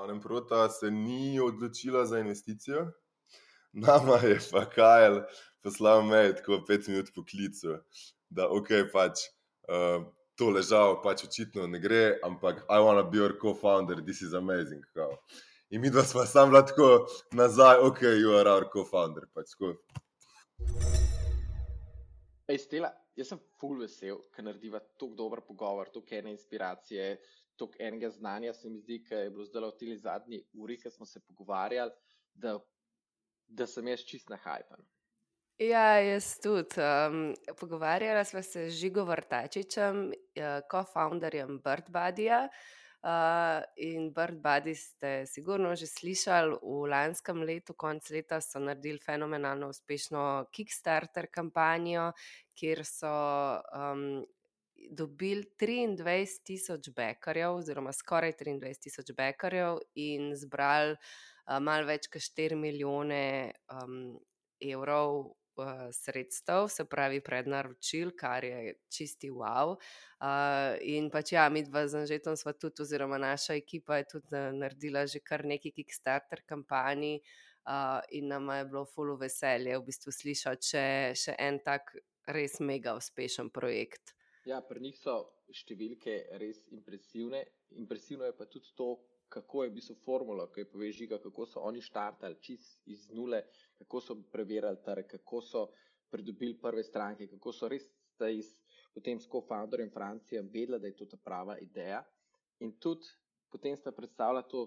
glavnem, prota se ni odločila za investicijo. Nama je pa Kajl poslal mail, tako pet minut po klicu, da ok, pač uh, to ležal, pač očitno ne gre, ampak I wanna be your co-founder, this is amazing. Kao. In mi dva smo sam lahko nazaj, ok, you are our co-founder. Pač, Ej, Stela, jaz sem full vesel, ker narediva tako dober pogovor, tako ene inspiracije, tako enega znanja. Se mi zdi, da je bilo zdaj v teli zadnji uri, ki smo se pogovarjali, da da sem jaz čist na hajpen. Ja, jaz tudi. Um, pogovarjala sva se z Žigo Vrtačičem, co-founderjem uh, BirdBuddyja. Uh, in BirdBuddy ste sigurno že slišali, v lanskem letu, konc leta, so naredili fenomenalno uspešno Kickstarter kampanjo, kjer so um, dobili 23 tisoč bekarjev, oziroma skoraj 23 tisoč bekarjev, in zbrali malo več kot 4 milijone um, evrov uh, sredstev, se pravi prednaročil, kar je čisti wow. Uh, in pač ja, mi dva z Anžetom smo tudi, oziroma naša ekipa je tudi naredila že kar neki Kickstarter kampanji. Uh, in nam je bilo fulo veselje v bistvu slišati še, še en tak res mega uspešen projekt. Ja, pri njih so številke res impresivne. Impresivno je pa tudi to, kako je v bistvu formula, ki je povežiga, kako so oni štartali čist iz nule, kako so preverjali trg, kako so pridobili prve stranke, kako so res iz, potem s co-founderjem Francije vedeli, da je to ta prava ideja. In tudi potem sta predstavila to,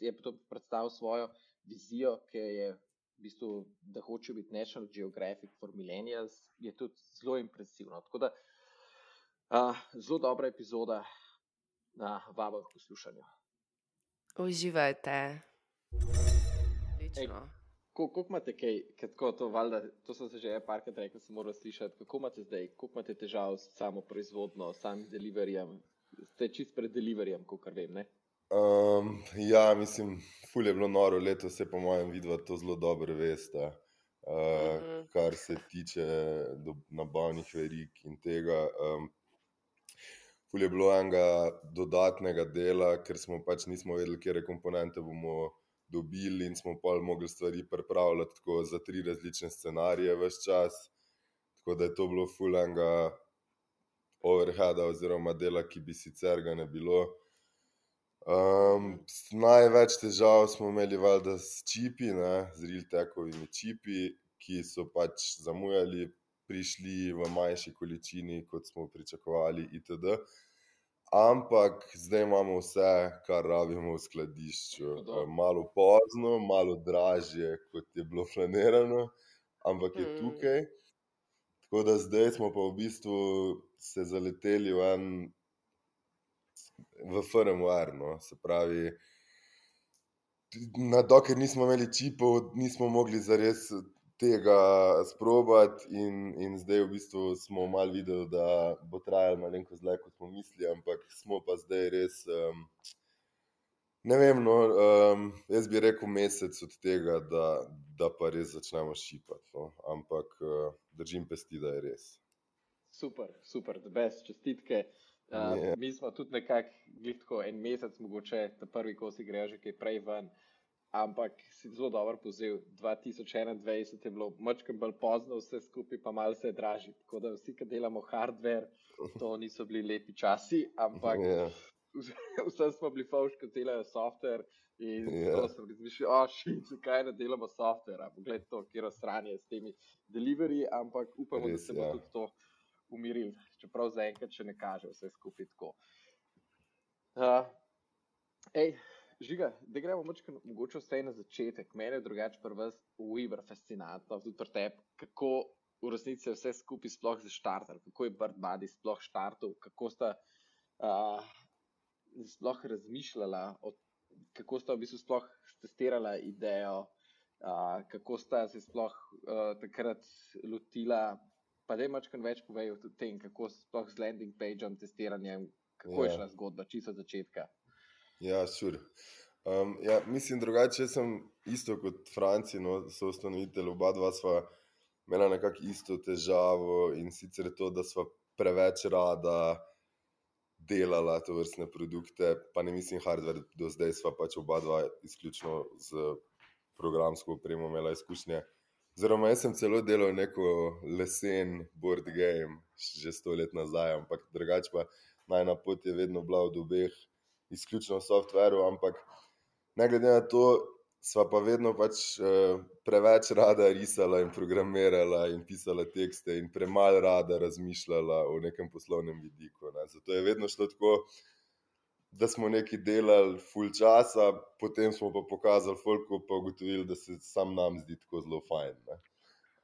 je to predstavil svojo vizijo, ki je v bistvu, da hoče biti National Geographic for Millennials, je tudi zelo impresivno. Tako da, uh, zelo dobra epizoda na vabah poslušanju. Uživajte. Kako imate kaj, kako to, valjda, to sem se že parkrat rekel, sem moral slišati, kako imate zdaj, kako imate težav s samo proizvodno, samim deliverijem, ste čist pred deliverijem, kot vem, ne? Um, ja, mislim, ful je bilo noro, leto se po mojem vidu to zelo dobro veste, uh, uh -huh. kar se tiče nabavnih verig in tega. Um, ful je bilo enega dodatnega dela, ker smo pač nismo vedeli, kje komponente bomo dobili in smo pa mogli stvari pripravljati tako za tri različne scenarije vse čas. Tako da je to bilo ful enega overheada oziroma dela, ki bi sicer ga ne bilo. Um, največ težav smo imeli valjda s čipi, ne, z real-tekovimi čipi, ki so pač zamujali prišli v manjši količini, kot smo pričakovali, itd. Ampak zdaj imamo vse, kar rabimo v skladišču. Malo pozno, malo dražje, kot je bilo planirano, ampak je mm. tukaj. Tako da zdaj smo pa v bistvu se zaleteli v en, v firmware, no. se pravi. Na dokler nismo imeli čipov, nismo mogli zares tega sprobati, in, in zdaj v bistvu smo malo videli, da bo trajalo malo dlje, kot smo mislili, ampak smo pa zdaj res. Um, ne vem, no, um, jaz bi rekel mesec od tega, da, da pa res začnemo šipati. No. Ampak uh, držim pesti, da je res. Super, super, da brez čestitke. Uh, yeah. Ja. Mi smo tudi nekako en mesec, mogoče ta prvi kosi grejo že kaj prej ven ampak si zelo dobro povzel. 2021 je bilo mačkam bolj pozno, vse skupaj pa malo se je dražje. Tako da vsi, ki delamo hardware, to niso bili lepi časi, ampak yeah. Ja. vse smo bili fauš, ki delajo software. In yeah. Ja. sem razmišljal, šit, zakaj ne delamo software, pogled to, kje razstranje s temi delivery, ampak upamo, Res, da se bo ja. tudi to umiril, čeprav zaenkrat še ne kaže vse skupaj tako. Uh, ej, Žiga, da gremo močkaj, mogoče vse na začetek. Mene je drugače pri vas Weaver fascinantno, tudi pri tebi, kako v resnici je vse skupaj sploh zaštartal, kako je Bird Buddy sploh štartal, kako sta uh, sploh razmišljala, o, kako sta v bistvu sploh testirala idejo, uh, kako sta se sploh uh, takrat lotila. Pa da je močkaj več povedal o tem, kako sploh z landing pageom testiranjem, kako yeah. je ja. šla zgodba, čisto od začetka. Ja, sure. Um, ja, mislim, drugače sem isto kot Franci, no, so ustanovitelji, oba dva sva imela nekako isto težavo in sicer to, da sva preveč rada delala to vrstne produkte, pa ne mislim hardware, do zdaj sva pač oba dva izključno z programsko opremo imela izkušnje. Oziroma, jaz sem celo delal neko lesen board game, že sto let nazaj, ampak drugače pa najna pot je vedno bila od obeh, izključno v softveru, ampak ne glede na to, sva pa vedno pač uh, preveč rada risala in programirala in pisala tekste, in premalo rada razmišljala o nekem poslovnem vidiku. Ne. Zato je vedno šlo tako, da smo nekaj delali, full časa, potem smo pa pokazali Folku, pa ugotovili, da se sam nam zdi tako zelo fajn.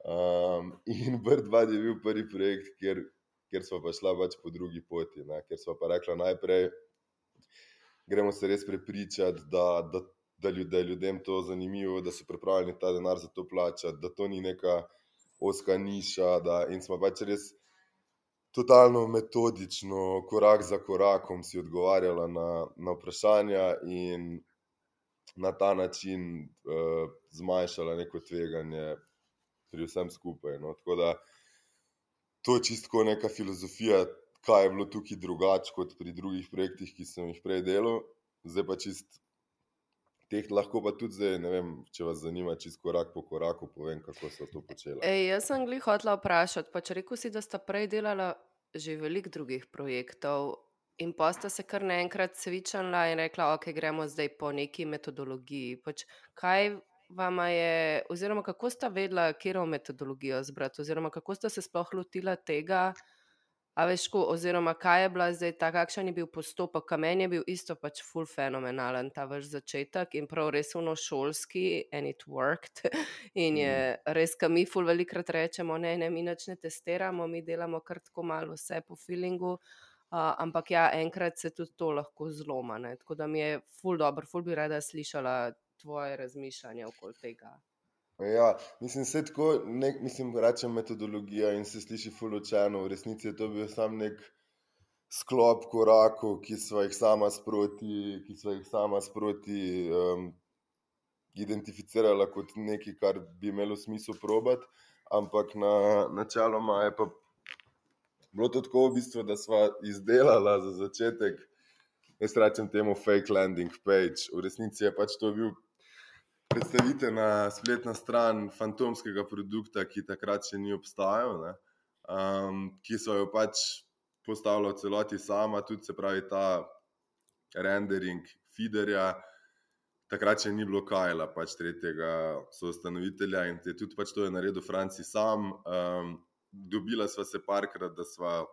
Um, in Birdbud je bil prvi projekt, kjer, kjer smo pa šla pač po drugi poti, ne. ker smo pa rekla najprej. Gremo se res prepričati, da, da da, ljud, da je ljudem to zanimivo, da so pripravljeni ta denar za to plačati, da to ni neka oska niša. Da, in smo pač res totalno metodično, korak za korakom, si odgovarjali na, na vprašanja in na ta način uh, zmanjšali neko tveganje pri vsem skupaj. No. Tako da to je čisto neka filozofija. Kaj je bilo tukaj drugače kot pri drugih projektih, ki sem jih prej delal, zdaj pa čist teh lahko pa tudi zdaj, ne vem, če vas zanima, čisto korak po koraku, povem, kako so to počeli. Ej, jaz sem glih hotela vprašati, pa če rekel si, da sta prej delala že veliko drugih projektov. In pa sta se kar naenkrat svičala in rekla, ok, gremo zdaj po neki metodologiji. Pač kaj vama je, oziroma kako sta vedela, je metodologijo zbrati, oziroma kako sta se sploh lotila tega, A veš, ko, oziroma kaj je bila zdaj ta, kakšen je bil postopek, kamen je bil isto pač full fenomenalen ta vaš začetek in prav res uno šolski and it worked. In je mhm. res, kam mi full velikrat rečemo, ne, ne, mi nič ne testiramo, mi delamo kar tako malo vse po feelingu. Uh, ampak ja, enkrat se tudi to lahko zloma. Ne? Tako da mi je full dobro, full bi rada slišala tvoje razmišljanje okoli tega. Ja, mislim, da je tako, nek, mislim, rečem metodologija in se sliši fulučeno. V resnici je to bil samo nek sklop korakov, ki so jih sama sproti, ki so jih sama sproti um, identificirala kot nekaj, kar bi imelo smisel probati. Ampak na, načeloma je pa bilo tako, v bistvu, da smo izdelali za začetek, jaz rečem temu fake landing page. V resnici je pač to bil predstavite na spletno stran fantomskega produkta, ki takrat še ni obstajal, um, ki so jo pač postavili v celoti sama, tudi se pravi ta rendering feederja. Takrat še ni bilo Kajla, pač tretjega soustanovitelja in je tudi pač to je naredil Franci sam. Um, dobila sva se parkrat, da sva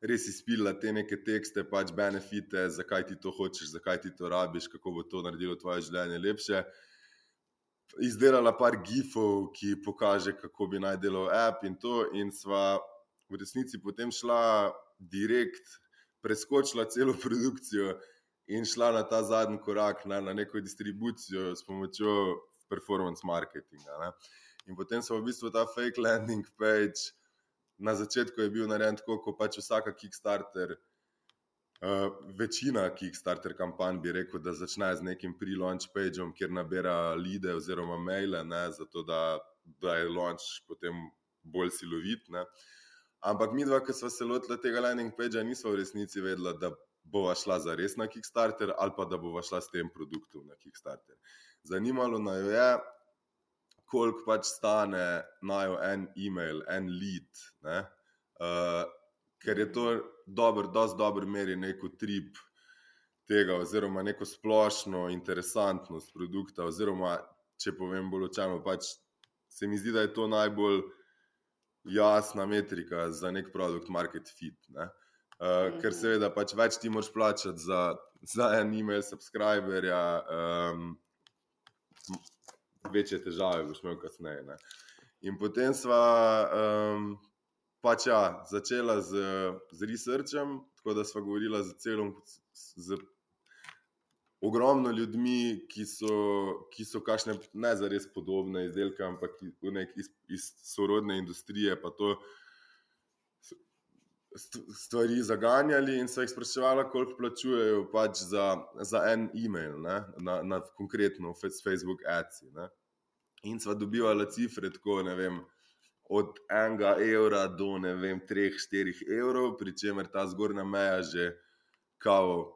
res izpila te neke tekste, pač benefite, zakaj ti to hočeš, zakaj ti to rabiš, kako bo to naredilo tvoje življenje lepše. Izdelala par gifov, ki pokaže, kako bi naj delal app in to, in sva v resnici potem šla direkt, preskočila celo produkcijo in šla na ta zadnji korak, na, na neko distribucijo s pomočjo performance marketinga. Ne. In potem smo v bistvu ta fake landing page na začetku je bil narejen tako, kot pač vsaka Kickstarter. Uh, večina Kickstarter kampanj bi rekel, da začne z nekim pre-launch pageom, kjer nabira lide oziroma maile, ne, zato da, da je launch potem bolj silovit. Ne. Ampak mi dva, ki smo se lotili tega landing pagea, nismo v resnici vedela, da bova šla za res na Kickstarter ali pa da bova šla s tem produktom na Kickstarter. Zanimalo nas je, koliko pač stane najo en e-mail, en lead. Uh, ker je to dobro, da z dobro meri neko trip tega, oziroma neko splošno interesantnost produkta. Oziroma, če povem bolj očarno, pač se mi zdi, da je to najbolj jasna metrika za nek produkt, market fit. Ne? Uh, ker seveda pač več ti moraš plačati za, za en e-mail, subscriberja. Um, večje težave boš imel kasneje. Ne. In potem sva um, pač ja, začela z, z researchem, tako da sva govorila z celom. Z, Ogromno ljudmi, ki so, ki so kašne ne za res podobne izdelke, ampak iz, iz sorodne industrije, pa to stvari zaganjali in so jih spraševali, koliko plačujejo pač za, za en e-mail, ne, na, na konkretno Facebook ads. In sva dobivala cifre, tako ne vem, od enega evra do ne vem, treh, štirih evrov, pri čemer ta zgornja meja že kao.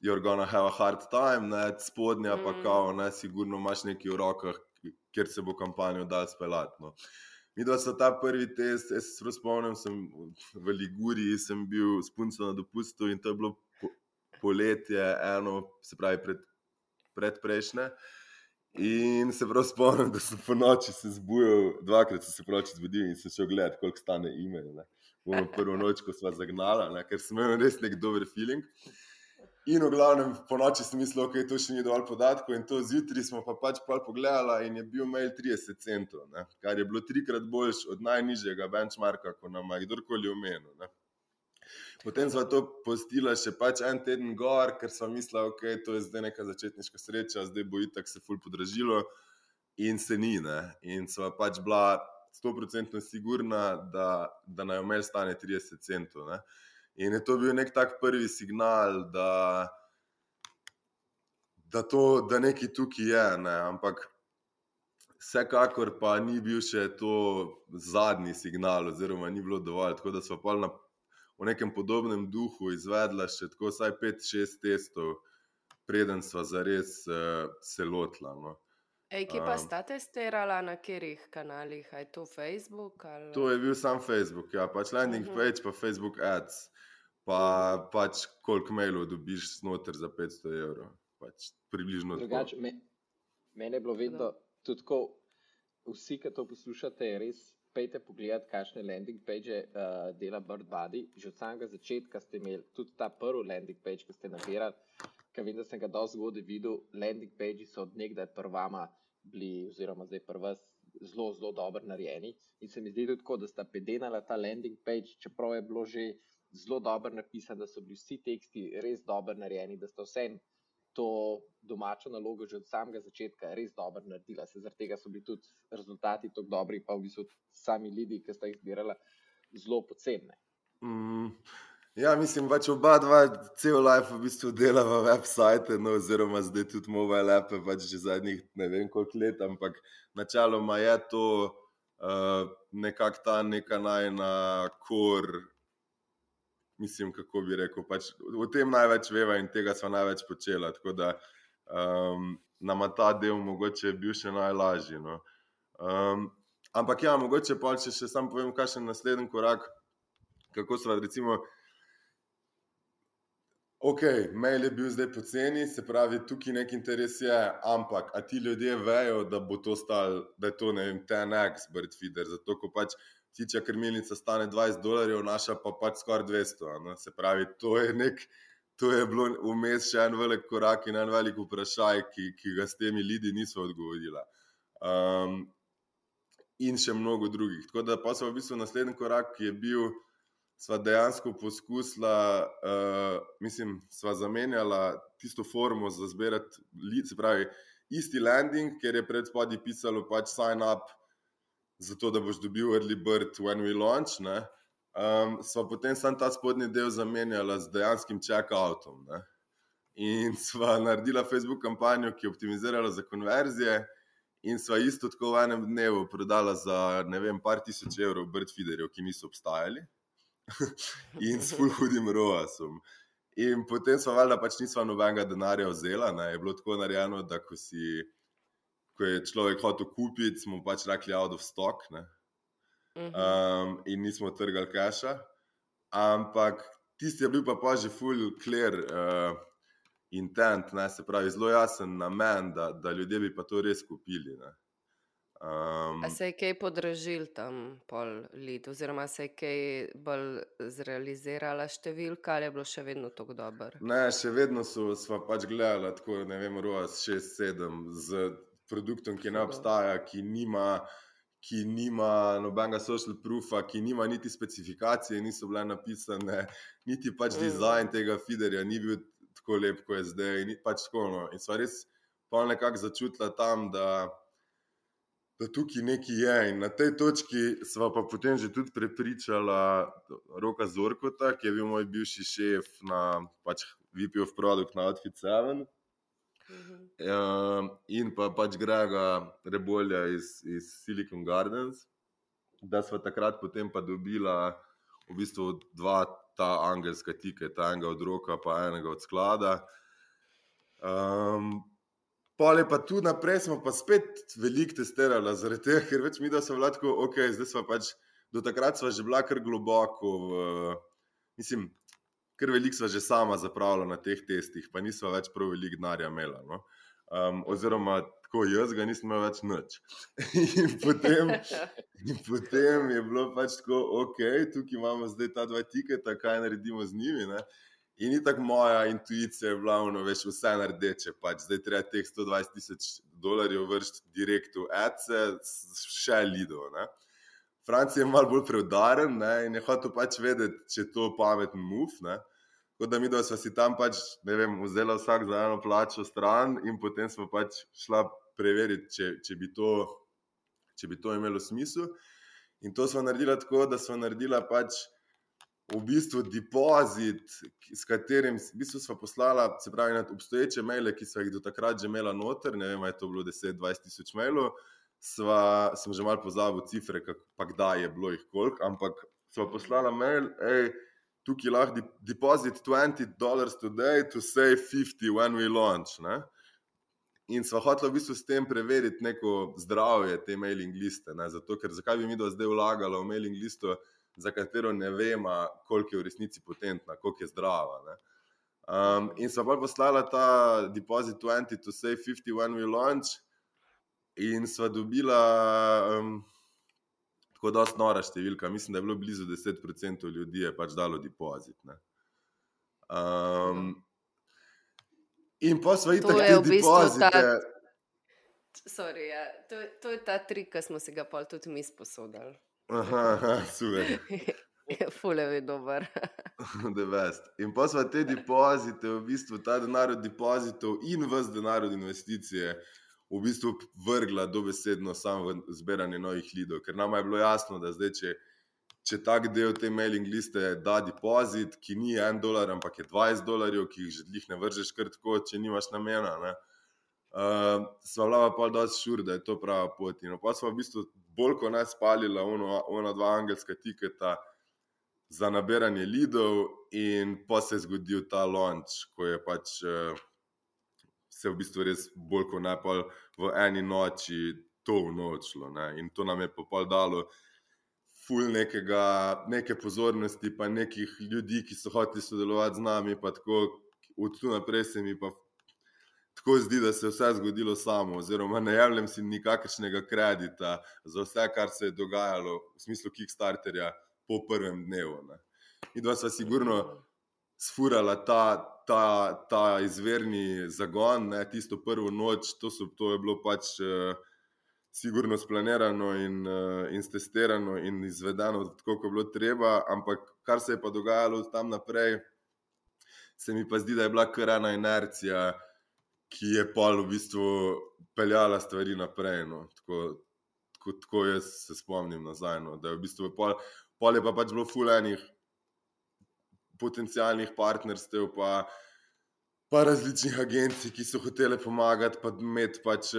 You're gonna have a hard time, ne, spodnja pa mm. kao, ne, sigurno imaš nekaj v rokah, kjer se bo kampanjo dal speljati. No. Mi dva smo ta prvi test, jaz se spomnim, sem v Liguriji, sem bil s punco na dopustu in to je bilo po, poletje, eno, se pravi, pred, pred prejšnje. In se prav spomnim, da sem po noči se zbudil, dvakrat sem se po noči zbudil in sem šel gledati, koliko stane ime. Bomo prvo noč, ko smo zagnali, ker sem imel res nek dober feeling. In v glavnem, po noči sem mislil, da okay, to še ni dovolj podatkov, in to zjutraj smo pa pač pogledali, in je bil mail 30 centov, ne? kar je bilo trikrat boljš od najnižjega benchmarka, ko nam je kdorkoli omenil. Potem smo to postili še pač en teden gor, ker smo mislili, da okay, je to zdaj neka začetniška sreča, zdaj bo itak se ful podražilo, in se ni. Ne? In smo pač bila 100% sigurna, da, da naj omel stane 30 centov. Ne? In je to bil nek tak prvi signal, da, da, to, da nekaj tukaj je. Ne? Ampak. Vsekakor pa ni bil še to zadnji signal, oziroma ni bilo dovolj. Tako da smo pa na v nekem podobnem duhu izvedla še tako vsaj 5-6 testov, preden smo zares uh, se lotila. No. Ej, ki pa um, sta testirala na katerih kanalih, aj to Facebook? Ali... To je bil sam Facebook, ja, pač landing uh mhm. -huh. page, pa Facebook ads, pa pač koliko mailov dobiš znotraj za 500 evrov. Pač približno Drugač, me, mene je bilo vedno tudi tako, vsi, ki to poslušate, res pejte pogledat, kakšne landing page uh, dela BirdBuddy. Že od samega začetka ste imeli tudi ta prvi landing page, ki ste nabirali. Ker vem, da sem ga dosti zgodaj videl, landing page so od nekdaj prvama bili, oziroma zdaj prva, zelo, zelo dobro narejeni. In se mi zdi tudi tako, da sta pedenala ta landing page, čeprav je bilo že zelo dobro napisano, da so bili vsi teksti res dobro narejeni, da sta vsem to domačo nalogo že od samega začetka res dobro naredila. Se zaradi tega so bili tudi rezultati tako dobri, pa v bistvu sami ljudi, ki sta jih zbirala, zelo poceni. Mm. Ja, mislim, da pač oba dva cel life v bistvu delava website, no, oziroma zdaj tudi mobile app, pač že zadnjih ne vem koliko let, ampak načeloma je to uh, nekako ta neka najna kor mislim, kako bi rekel, pač o tem največ veva in tega smo največ počela. Tako da um, nam ta del mogoče bil še najlažji. No. Um, ampak ja, mogoče pa če še sam povem, kaj je naslednji korak, kako so recimo. Ok, mail je bil zdaj poceni, se pravi, tukaj nek interes je, ampak a ti ljudje vejo, da bo to stalo, da je to ne vem, TNX, Birdfeeder, zato ko pač ptičja krmilnica stane 20 dolarjev, naša pa pač skoraj 200. No? Se pravi, to je, nek, to je bilo vmes še en velik korak in en velik vprašaj, ki, ki ga s temi ljudmi niso odgovorili. Um, in še mnogo drugih. Tako da pa so v bistvu naslednji korak, ki je bil. Sva dejansko poskusila, uh, mislim, sva zamenjala tisto formo za zbirati, se pravi, isti landing, ker je pred spodaj pisalo pač sign up, zato da boš dobil early bird when we launch. Ne? Um, sva potem sam ta spodnji del zamenjala z dejanskim check-outom. In sva naredila Facebook kampanjo, ki je optimizirala za konverzije, in sva isto tako v enem dnevu prodala za ne vem, par tisoč evrov birdfeederjev, ki niso obstajali. in s full hudim roasom. In potem smo valjda pač nismo nobenega denarja vzela, ne? je bilo tako narejeno, da ko si ko je človek hotel kupiti, smo pač rekli, out of stock. Um, in nismo trgali kaša. Ampak tisti je bil pa, pa že full clear uh, intent, ne? se pravi, zelo jasen namen, da, da ljudje bi pa to res kupili. Ne? Um, a se je kaj podražil tam pol let, oziroma se je kaj bolj zrealizirala številka, ali je bilo še vedno tako dobro? Ne, še vedno so, smo pač gledali, tako ne vem, ROAS 6-7 z produktom, ki ne obstaja, ki nima, ki nima nobenega social proofa, ki nima niti specifikacije, niso bile napisane, niti pač mm. dizajn tega feederja ni bil tako lep, kot je zdaj. In, pač tako, no. in so res pa nekako začutila tam, da. Da tukaj nekaj je, in na tej točki smo pa potem že tudi prepričali Roka Zorkota, ki je bil moj bivši šef na pač, VP of Product na Outfit 7. Uh, in pa pač Grega Rebolja iz, iz Silicon Gardens. da smo takrat potem pa dobila v bistvu dva ta angelska tiketa, enega od roka, pa enega od sklada. Um, Pole pa tu naprej smo pa spet veliko testirali, zaradi tega, ker več mi da so vladko, ok, zdaj smo pač, do takrat smo že bila kar globoko, v, mislim, kar veliko smo že sama zapravila na teh testih, pa nismo več prav veliko denarja imela. No? Um, oziroma, tako jaz ga nisem imel več noč. in, potem, in potem je bilo pač tako, ok, tukaj imamo zdaj ta dva tiketa, kaj naredimo z njimi. Ne? In ni tako moja intuicija, glavno, veš, vse na rdeče. Pač. Zdaj treba teh 120 tisoč dolarjev vršiti direkt v ECE, še lido. Ne? Francija je malo bolj preudaren ne? in je hotel pač vedeti, če je to pameten muf. Tako da mi, da smo si tam pač, ne vem, vzeli vsak za eno plačo stran, in potem smo pač šla preveriti, če, če, bi, to, če bi to imelo smisel. In to smo naredili tako, da smo naredili pač v bistvu depozit, s katerim v bistvu smo poslali, se pravi, na obstoječe maile, ki so jih do takrat že imela noter, ne vem, je to bilo 10-20 tisoč mailov. Sva, sem že malo pozabil cifre, kak, pa kdaj je bilo jih koliko, ampak smo poslali mail, hej tukaj lahko deposit 20 dolarjev today to save 50 when we launch. Ne? In smo hoteli v bistvu s tem preveriti neko zdravje te mailing liste. Ne? Zato, ker zakaj bi mi do zdaj vlagali v mailing listo, za katero ne vemo, koliko je v resnici potentna, koliko je zdrava. Ne? Um, in smo pa poslali ta deposit 20 to save 50 when we launch, in smo dobila. Um, tako da snora številka. Mislim, da je bilo blizu 10% ljudi je pač dalo depozit. Um, in pa smo itak te depozite. Ta... Sorry, ja. to, to je ta trik, ki smo si ga pa tudi mi sposodili. Aha, aha super. Fule je dober. in pa smo te depozite, v bistvu ta denar od depozitov in vse denar od investicije, v bistvu vrgla dobesedno samo v zbiranje novih lidov. Ker nam je bilo jasno, da zdaj, če, če tak del te mailing liste da depozit, ki ni en dolar, ampak je 20 dolarjev, ki jih že ne vržeš kar tako, če nimaš namena. Ne? Uh, sva vlava pa da šur, da je to prava pot. In pa smo v bistvu bolj kot nas spalila ona dva angelska tiketa za nabiranje lidov in pa se je zgodil ta launch, ko je pač uh, se v bistvu res bolj kot najpol v eni noči to vnočilo. Ne? In to nam je popol dalo ful nekega, neke pozornosti, pa nekih ljudi, ki so hoteli sodelovati z nami, tako od tu naprej se mi pa. Tako zdi, da se je vse zgodilo samo, oziroma ne jemljem si nikakršnega kredita za vse, kar se je dogajalo v smislu Kickstarterja po prvem dnevu. Ne. In da smo sigurno sfurala ta, ta, ta izvirni zagon, ne, tisto prvo noč, to, so, to je bilo pač uh, sigurno splanirano in, uh, in testirano in izvedeno, tako kot je bilo treba, ampak kar se je pa dogajalo tam naprej, se mi pa zdi, da je bila kar ena inercija, ki je pa v bistvu peljala stvari naprej. No. Tako, tako, tako jaz se spomnim nazaj. No. Da je v bistvu pol, pol je pa pač bilo fulejnih potencijalnih partnerstev, pa, pa različnih agencij, ki so hotele pomagati, pa imeti pač,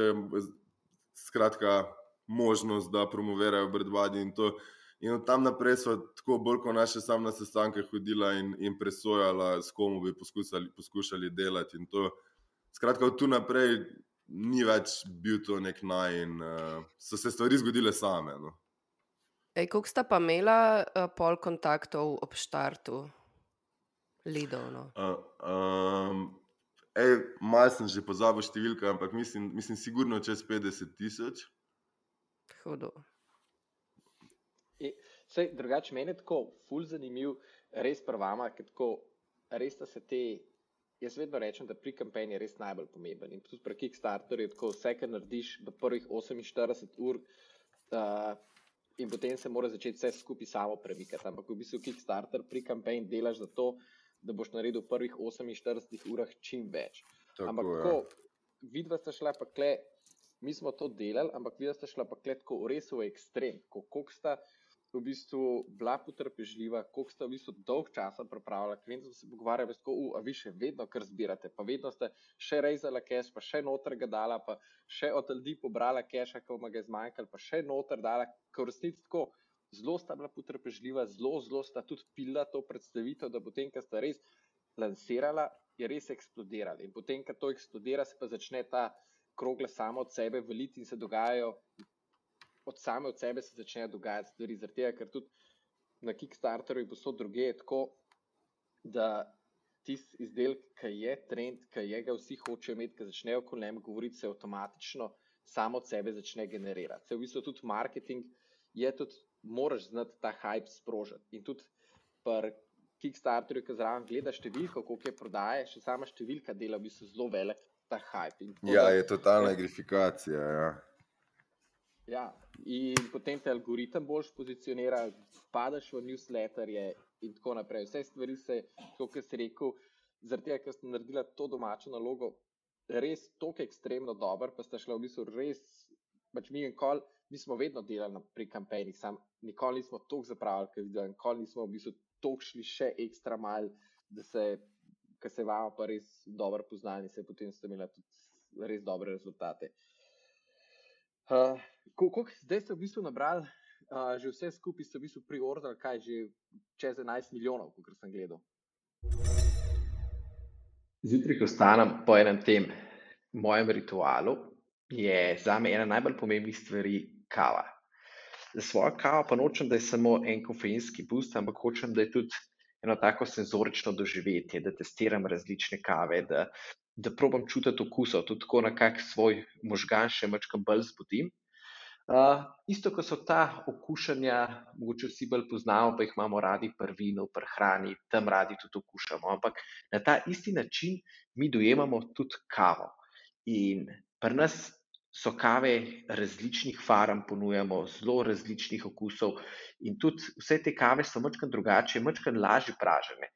skratka, možnost, da promovirajo Brdbadi in to. In od tam naprej so tako bolj kot naše samne sestanke hodila in, in presojala, s kom bi poskušali, poskušali delati. Skratka, od tu naprej ni več bil to nek naj in uh, so se stvari zgodile same. No. Kako sta pa imela uh, pol kontaktov ob štartu? Lidovno. Uh, um, Malo sem že pozabil številke, ampak mislim, mislim sigurno čez 50 tisoč. Hudo. Sej, drugače, meni je tako ful zanimiv, res prvama, ker tako res se te. Jaz vedno rečem, da pri kampanji je res najbolj pomemben. In tudi pri Kickstarterju je tako, vse, kar narediš do prvih 48 ur, uh, in potem se mora začeti vse skupaj samo premikati. Ampak v bistvu Kickstarter pri kampanji delaš za to, da boš naredil v prvih 48 urah čim več. Tako, ampak, ja. ko vidva sta šla pa kle, mi smo to delali, ampak vidva sta šla pa kle tako res v ekstrem, koliko sta v bistvu bila potrpežljiva, koliko sta v bistvu dolg časa pripravljala, kvem smo se pogovarjali, tako, uh, a vi še vedno kar zbirate, pa vedno ste še rezala cash, pa še noter ga dala, pa še od ljudi pobrala cash, ko vam ga je zmanjkalo, pa še noter dala, ko v resnici tako zelo sta bila potrpežljiva, zelo, zelo sta tudi pila to predstavitev, da potem, ko sta res lansirala, je res eksplodirala. In potem, ko to eksplodira, se pa začne ta krogle samo od sebe veliti in se dogajajo, od same od sebe se začnejo dogajati stvari. Zaradi tega, ker tudi na Kickstarteru in posod druge je tako, da tisti izdelek, ki je trend, ki je ga vsi hočejo imeti, ki začnejo o njem govoriti, se avtomatično samo od sebe začne generirati. Se v bistvu tudi marketing je tudi, moraš znati ta hype sprožiti. In tudi pri Kickstarterju, ki zraven gleda številko, koliko je prodaje, še sama številka dela v bistvu zelo velik ta hype. Ja, je totalna agrifikacija. Ja. Ja, in potem te algoritem boljš pozicionira, padeš v newsletterje in tako naprej. Vse stvari se, kot si rekel, zaradi tega, ker ste naredili to domačo nalogo, res tako ekstremno dober, pa ste šli v bistvu res, pač mi, kol, mi smo vedno delali pri kampanjih, sam nikoli nismo tako zapravili, ker videl, nikoli nismo v bistvu tako šli še ekstra mal, da se, ker se vam pa res dobro poznali, se potem ste imeli tudi res dobre rezultate. Uh, Kako zdaj ste v bistvu nabrali, uh, že vse skupaj ste v bistvu priorali, kaj že čez 11 milijonov, kot sem gledal. Zjutraj, ko stanem po enem tem mojem ritualu, je za me ena najbolj pomembnih stvari kava. Za svojo kavo pa nočem, da je samo en kofeinski boost, ampak hočem, da je tudi eno tako senzorično doživetje, da testiram različne kave, da, da probam čutiti okusov, tudi tako na kak svoj možgan še mačkam bolj zbudim. Uh, isto, kot so ta okušanja, mogoče vsi bolj poznamo, pa jih imamo radi pri vinu, pri hrani, tam radi tudi okušamo. Ampak na ta isti način mi dojemamo tudi kavo. In pri nas so kave različnih farm, ponujamo zelo različnih okusov, in tudi vse te kave so mačkam drugače, mačkam lažje pražene.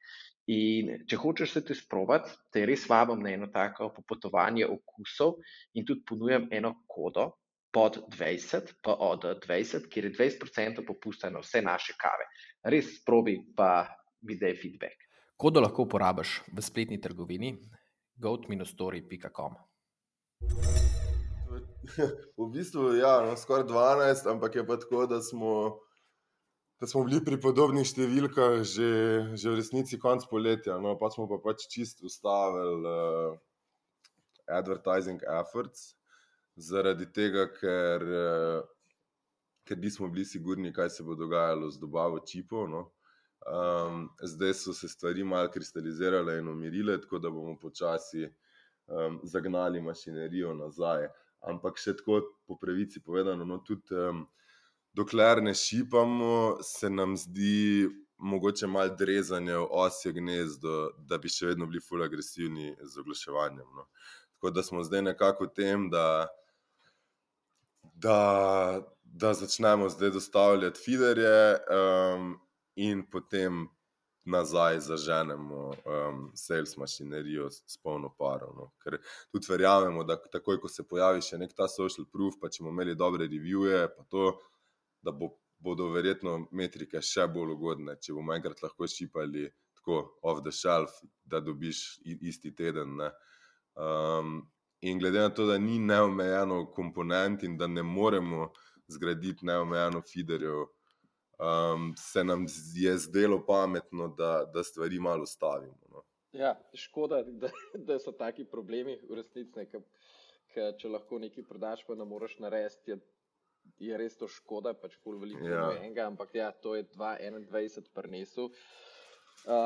In če hočeš se te sprobati, te res vabim na eno tako popotovanje okusov in tudi ponujam eno kodo pod 20, pa od 20, kjer je 20% popusta na vse naše kave. Res probi, pa mi da je feedback. Kodo lahko uporabiš v spletni trgovini goat-story.com. V bistvu je ja, no, skoraj 12, ampak je pa tako, da smo, da smo bili pri podobnih številkah že, že v resnici konc poletja. No, pa smo pa pač čisto ustavili uh, advertising efforts zaradi tega, ker, eh, ker nismo bili sigurni, kaj se bo dogajalo z dobavo čipov. No. Um, zdaj so se stvari malo kristalizirale in umirile, tako da bomo počasi um, zagnali mašinerijo nazaj. Ampak še tako po pravici povedano, no, tudi um, dokler ne šipamo, se nam zdi mogoče malo drezanje v osje gnezdo, da bi še vedno bili fully agresivni z oglaševanjem. No. Tako da smo zdaj nekako v tem, da da, da začnemo zdaj dostavljati feederje um, in potem nazaj zaženemo um, sales mašinerijo s polno paro. No. Ker tudi verjamemo, da takoj, ko se pojavi še nek ta social proof, pa če bomo imeli dobre revije, pa to, da bo, bodo verjetno metrike še bolj ugodne, če bomo enkrat lahko šipali tako off the shelf, da dobiš isti teden. Um, In glede na to, da ni neomejeno komponent in da ne moremo zgraditi neomejeno feederjev, um, se nam je zdelo pametno, da, da stvari malo ustavimo. No. Ja, škoda, da, da so taki problemi v resnici. Če lahko nekaj prodaš, pa ne moreš narediti, je, je res to škoda, pač pol veliko ja. enega, ampak ja, to je 2021 prinesel. Uh,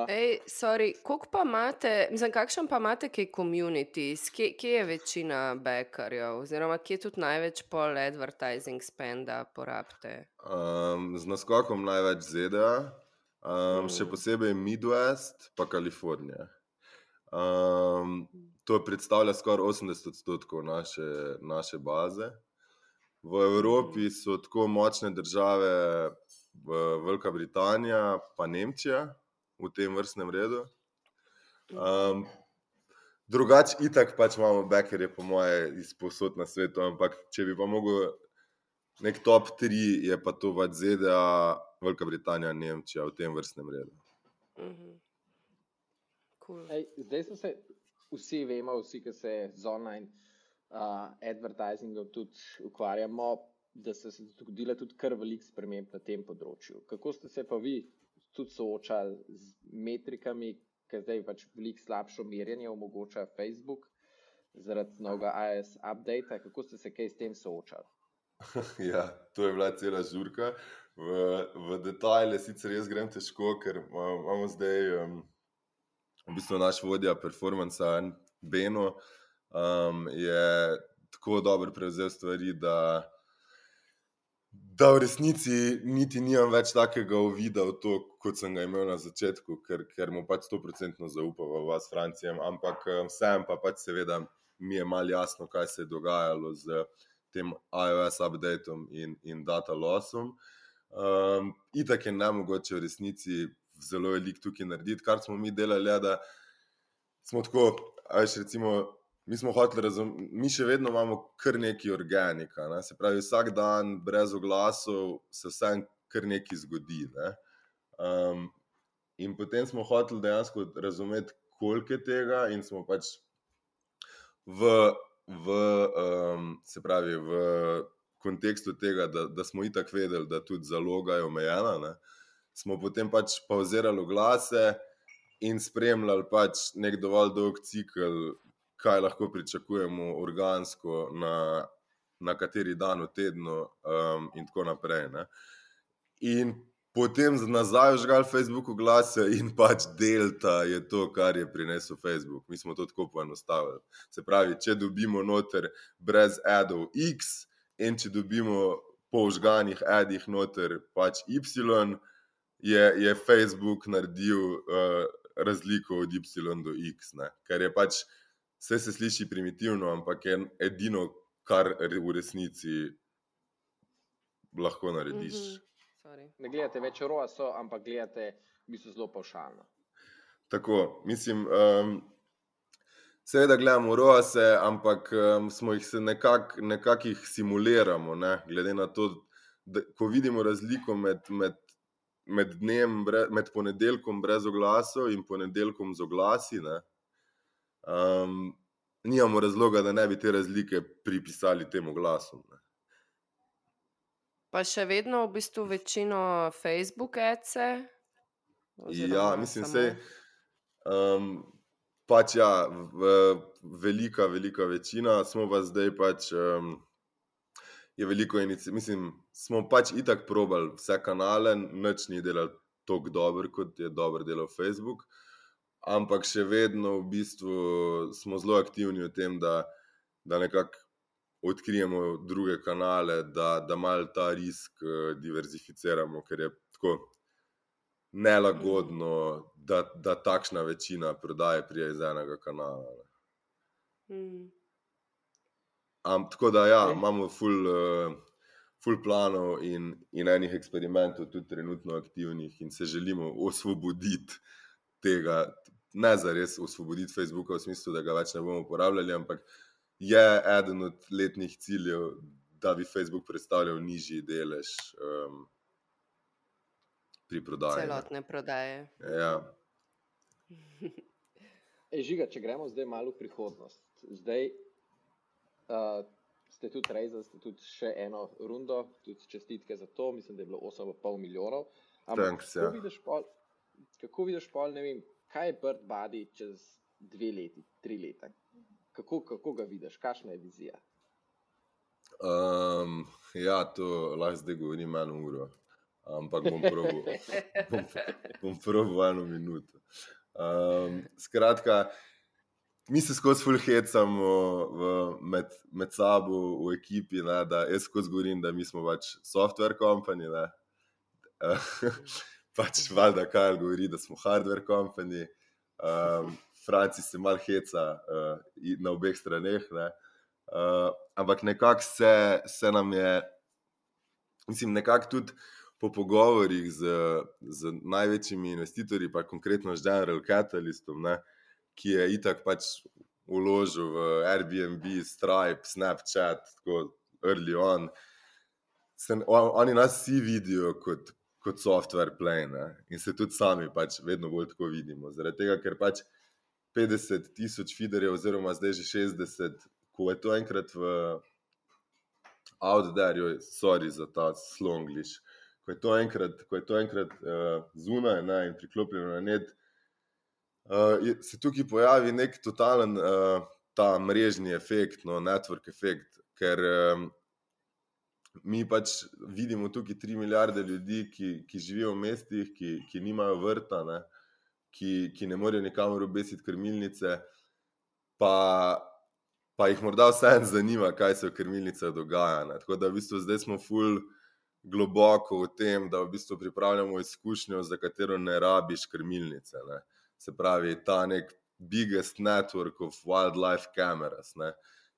Ej, sorry, pa imate, mislim, kakšen pa imate, ki je community, kje, kje je večina backerjev, oziroma kje tudi največ pol advertising spenda porabite? Um, z naskokom največ ZDA, um, mm. še posebej Midwest, pa Kalifornija. Um, to predstavlja skoraj 80 odstotkov naše, naše baze. V Evropi so tako močne države, Velika Britanija, pa Nemčija v tem vrstnem redu. Um, drugače, itak pač imamo backerje, po moje, izposod na svetu, ampak če bi pa mogel nek top 3, je pa to pač ZDA, Velika Britanija, Nemčija v tem vrstnem redu. Mm -hmm. cool. Ej, zdaj so se vsi, vemo, vsi, ki se z online uh, advertisingom tudi ukvarjamo, da so se zgodile tudi kar velik sprememb na tem področju. Kako ste se pa vi tudi soočali z metrikami, ker zdaj pač veliko slabšo merjenje omogoča Facebook zaradi novega IS updata, kako ste se kaj s tem soočali? Ja, to je bila cela žurka. V, v detajle sicer jaz grem težko, ker imamo zdaj um, v bistvu naš vodja performansa, Beno, um, je tako dobro prevzel stvari, da da v resnici niti nimam več takega uvida v to, kot sem ga imel na začetku, ker, ker mu pač 100% zaupam v vas, Francijem. Ampak vsem pa pač seveda mi je malo jasno, kaj se je dogajalo z tem iOS updateom in, in data lossom. Um, itak je ne mogoče v resnici zelo velik tukaj narediti, kar smo mi delali, da smo tako, ajš recimo mi smo hoteli razumeti, mi še vedno imamo kar nekaj organika. Ne? Se pravi, vsak dan brez oglasov se vsem kar nekaj zgodi. Ne? Um, in potem smo hoteli dejansko razumeti, koliko je tega, in smo pač v, v, um, se pravi, v kontekstu tega, da, da smo itak vedeli, da tudi zaloga je omejena. Ne? Smo potem pač pauzirali oglase in spremljali pač nek dovolj dolg cikl kaj lahko pričakujemo organsko, na, na kateri dan v tednu, um, in tako naprej. Ne. In potem nazaj žgal Facebook glase in pač delta je to, kar je prinesel Facebook. Mi smo to tako poenostavili. Se pravi, če dobimo noter brez adov X in če dobimo po žganih adih noter pač Y, je, je Facebook naredil uh, razliko od Y do X, ne. ker je pač vse se sliši primitivno, ampak je edino, kar v resnici lahko narediš. Mm -hmm. Ne gledate več rosa, ampak gledate v bistvu zelo pošaljno. Tako, mislim. Um, Seveda gledamo rose, ampak um, smo jih se nekako nekak simuliramo, ne? glede na to, da ko vidimo razliko med, med, med, dnem, med ponedeljkom brez oglasov in ponedeljkom z oglasi. Ne? Um, nimamo razloga, da ne bi te razlike pripisali temu glasu. Ne. Pa še vedno v bistvu večino Facebook ece. Ja, mislim, da je um, pač ja, v, velika, velika večina, smo pa zdaj pač. Um, Je veliko inicijativ, mislim, smo pač itak probali vse kanale, noč ni delal tako dobro, kot je dobro delal Facebook. Ampak še vedno v bistvu smo zelo aktivni v tem, da, da nekako odkrijemo druge kanale, da, da malo ta risk uh, diverzificiramo, ker je tako nelagodno, da, da takšna večina prodaje prije iz enega kanala. Mm. Am, tako da ja, imamo full. Uh, Ful planov in, in enih eksperimentov, tudi trenutno aktivnih, in se želimo osvoboditi tega, ne za res osvoboditi Facebooka v smislu, da ga več ne bomo uporabljali, ampak je eden od letnih ciljev, da bi Facebook predstavljal nižji delež um, pri prodaji. Celotne prodaje. Ja. Ej, žiga, če gremo zdaj malo v prihodnost. Zdaj uh, ste tudi rezali, ste tudi še eno rundo, tudi čestitke za to, mislim, da je bilo 8,5 milijonov. Ampak, Thanks, kako, ja. vidiš pol, kako vidiš pol, ne vem, kaj je Bird Body čez dve leti, tri leta? Kako, kako ga vidiš, kakšna je vizija? Um, ja, to lahko zdaj govorim eno uro, ampak bom probil, bom, bom probil eno minuto. Um, skratka, mi se skozi fulhecamo med, med sabo v ekipi, ne, da jaz skozi govorim, da mi smo pač software company. pač valjda kaj govori, da smo hardware company. Um, Franci se mal heca uh, na obeh straneh. Uh, ampak nekako se, se nam je, mislim, nekako tudi po pogovorih z, z največjimi investitorji, pa konkretno z General Catalystom, ne, ki je itak pač uložil v Airbnb, Stripe, Snapchat, tako early on. Se, on, oni nas vsi vidijo kot kot software play. Ne? In se tudi sami pač vedno bolj tako vidimo. Zaradi tega, ker pač 50 tisoč feederjev, oziroma zdaj že 60, ko je to enkrat v, out there, sorry za ta slongliš. Ko je to enkrat, ko je to enkrat uh, zunaj ne, in priklopljeno na net, uh, je, se tukaj pojavi nek totalen uh, ta mrežni efekt, no, network efekt, ker um, mi pač vidimo tukaj tri milijarde ljudi, ki, ki živijo v mestih, ki, ki nimajo vrta, ne, ki, ki ne morejo nikamor obesiti krmilnice, pa pa jih morda vseeno zanima, kaj se v krmilnicah dogaja. Ne. Tako da v bistvu zdaj smo ful globoko v tem, da v bistvu pripravljamo izkušnjo, za katero ne rabiš krmilnice. Ne. Se pravi, ta nek biggest network of wildlife cameras, ne,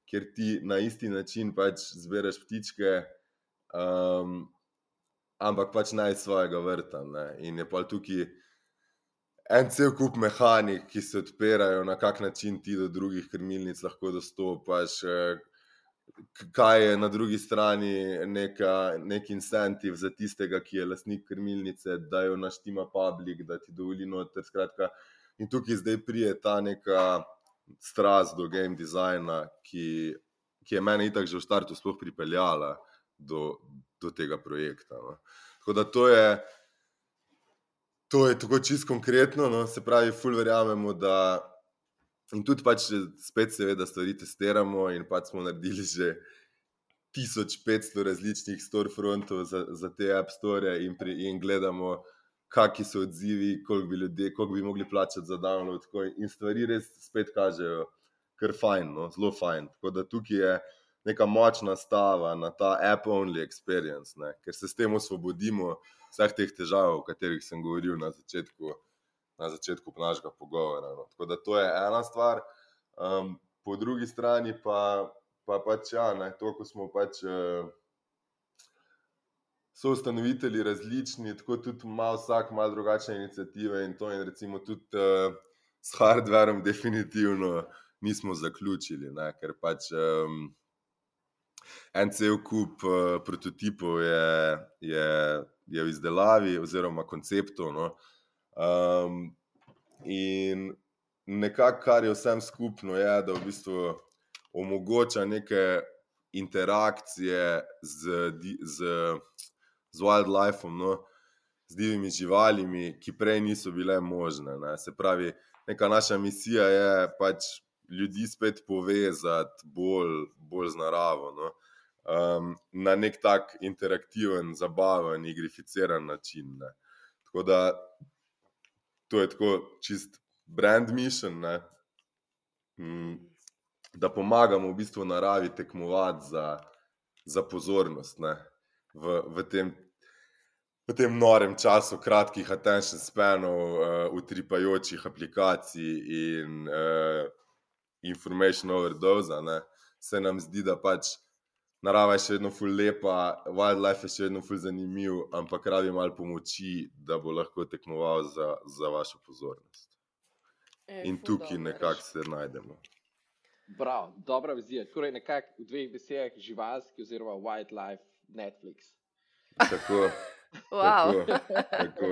kjer ti na isti način pač zbereš ptičke, um, ampak pač naj svojega vrta. Ne. In je pa tukaj en cel kup mehanik, ki se odpirajo, na kak način ti do drugih krmilnic lahko dostopaš. Kaj je na drugi strani neka, nek incentiv za tistega, ki je lastnik krmilnice, da jo naštima publik, da ti dovoli noter. Skratka, in tukaj zdaj prije ta neka strast do game designa, ki, ki je meni itak že v startu sploh pripeljala do, do tega projekta. No. Tako da to je, To je tako čisto konkretno, no, se pravi, ful verjamemo, da in tudi pač spet, seveda, stvari testiramo. In pač smo naredili že 1500 različnih storefrontov za, za te App Store in, pri, in gledamo, kakšni so odzivi, koliko bi ljudje, koliko bi mogli plačati za download. In stvari res spet kažejo, kar fajn, no, zelo fajn. Tako da tukaj je neka močna stava na ta app-only experience, ne, ker se s tem osvobodimo vseh teh težav, o katerih sem govoril na začetku, na začetku našega pogovora. No. Tako da to je ena stvar. Um, po drugi strani pa, pa pač ja, ne, to, ko smo pač. Uh, So ustanovitelji različni, tako tudi ima vsak malo drugačne inicijative in to, in recimo tudi uh, s hardverom, definitivno nismo zaključili, ne, ker pač um, en cel kup uh, prototipov je, je, je v izdelavi, oziroma konceptov. No. Um, in nekako, kar je vsem skupno, je, da v bistvu omogoča neke interakcije z, z, z wildlifeom, no, z divjimi živalimi, ki prej niso bile možne. Ne. Se pravi, neka naša misija je pač ljudi spet povezati bolj, bolj z naravo. No um, na nek tak interaktiven, zabaven, igrificiran način. Ne. Tako da to je tako čist brand mission, ne, mm, da pomagamo v bistvu naravi tekmovati za, za pozornost ne, v, v tem. V tem norem času, kratkih attention spanov, uh, utripajočih aplikacij in uh, information overdose, ne, se nam zdi, da pač narava je še vedno ful lepa, wildlife je še vedno ful zanimiv, ampak rabi malo pomoči, da bo lahko tekmoval za, za vašo pozornost. Ej, In tukaj nekako se najdemo. Prav, dobra vizija. Torej, nekako v dveh besedah, živalski oziroma wildlife Netflix. Tako, Wow. tako, tako.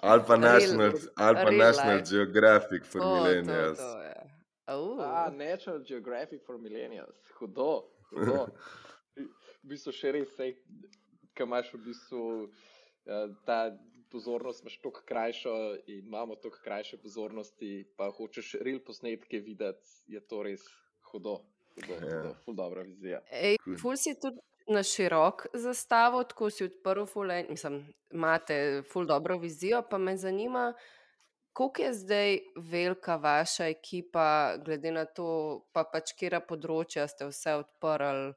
Ali pa Real- National, ali pa real National. Geographic for To, to, millennials. to je. Au. Ah, National Geographic for Millennials, hudo. hudo. V bistvu še res, ki imaš v bistvu eh, ta pozornost, imaš toliko krajšo in imamo toliko krajše pozornosti, pa hočeš real posnetke videti, je to res hudo. Hudo, Ja. hudo, ful dobra vizija. Ej, ful si tudi na širok zastavil, tako si odprl, ful, en, mislim, imate ful dobro vizijo, pa me zanima, koliko je zdaj velika vaša ekipa, glede na to, pa pač kera področja ste vse odprli,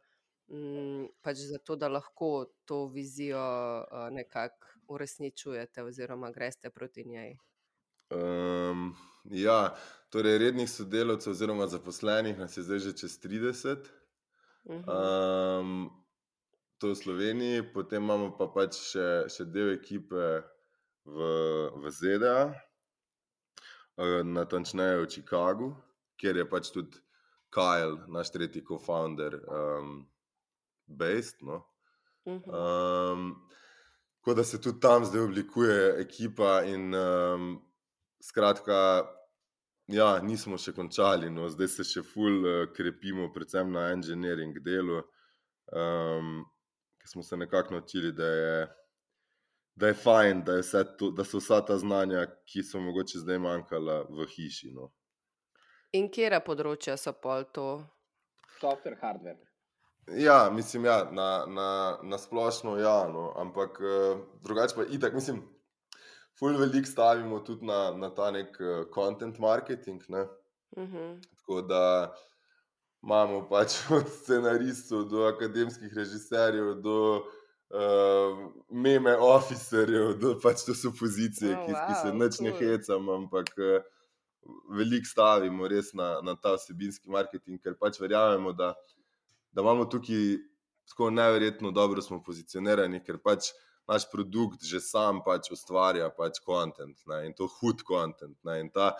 m, pač zato, da lahko to vizijo uh, nekako uresničujete oziroma greste proti njej. Um, ja, torej rednih sodelavcev oziroma zaposlenih nas je zdaj že čez 30. Mhm. Um, to v Sloveniji, potem imamo pa pač še, še del ekipe v, v ZDA, uh, natančneje v Chicagu, kjer je pač tudi Kyle, naš tretji co-founder, um, based. No? Um, tako da se tudi tam zdaj oblikuje ekipa, in um, skratka, ja, nismo še končali, no, zdaj se še ful uh, krepimo, predvsem na engineering delu. um, ki smo se nekako naučili, da je, da je fajn, da, je to, da so vsa ta znanja, ki so mogoče zdaj manjkala v hiši. No. In kje področja so pol to? Software, hardware. Ja, mislim, ja, na, na, na splošno ja, no, ampak uh, drugače pa itak, mislim, fulj veliko stavimo tudi na, na ta nek uh, content marketing. Ne? Uh mhm. -huh. Tako da imamo pač od scenaristov do akademskih režiserjev, do uh, meme officerjev, do pač to so pozicije, oh, ki, wow, ki se neč cool. ne hecam, ampak uh, veliko stavimo res na, na ta vsebinski marketing, ker pač verjamemo, da, da imamo tukaj tako neverjetno dobro smo pozicionirani, ker pač naš produkt že sam pač ustvarja pač kontent in to hud kontent. In ta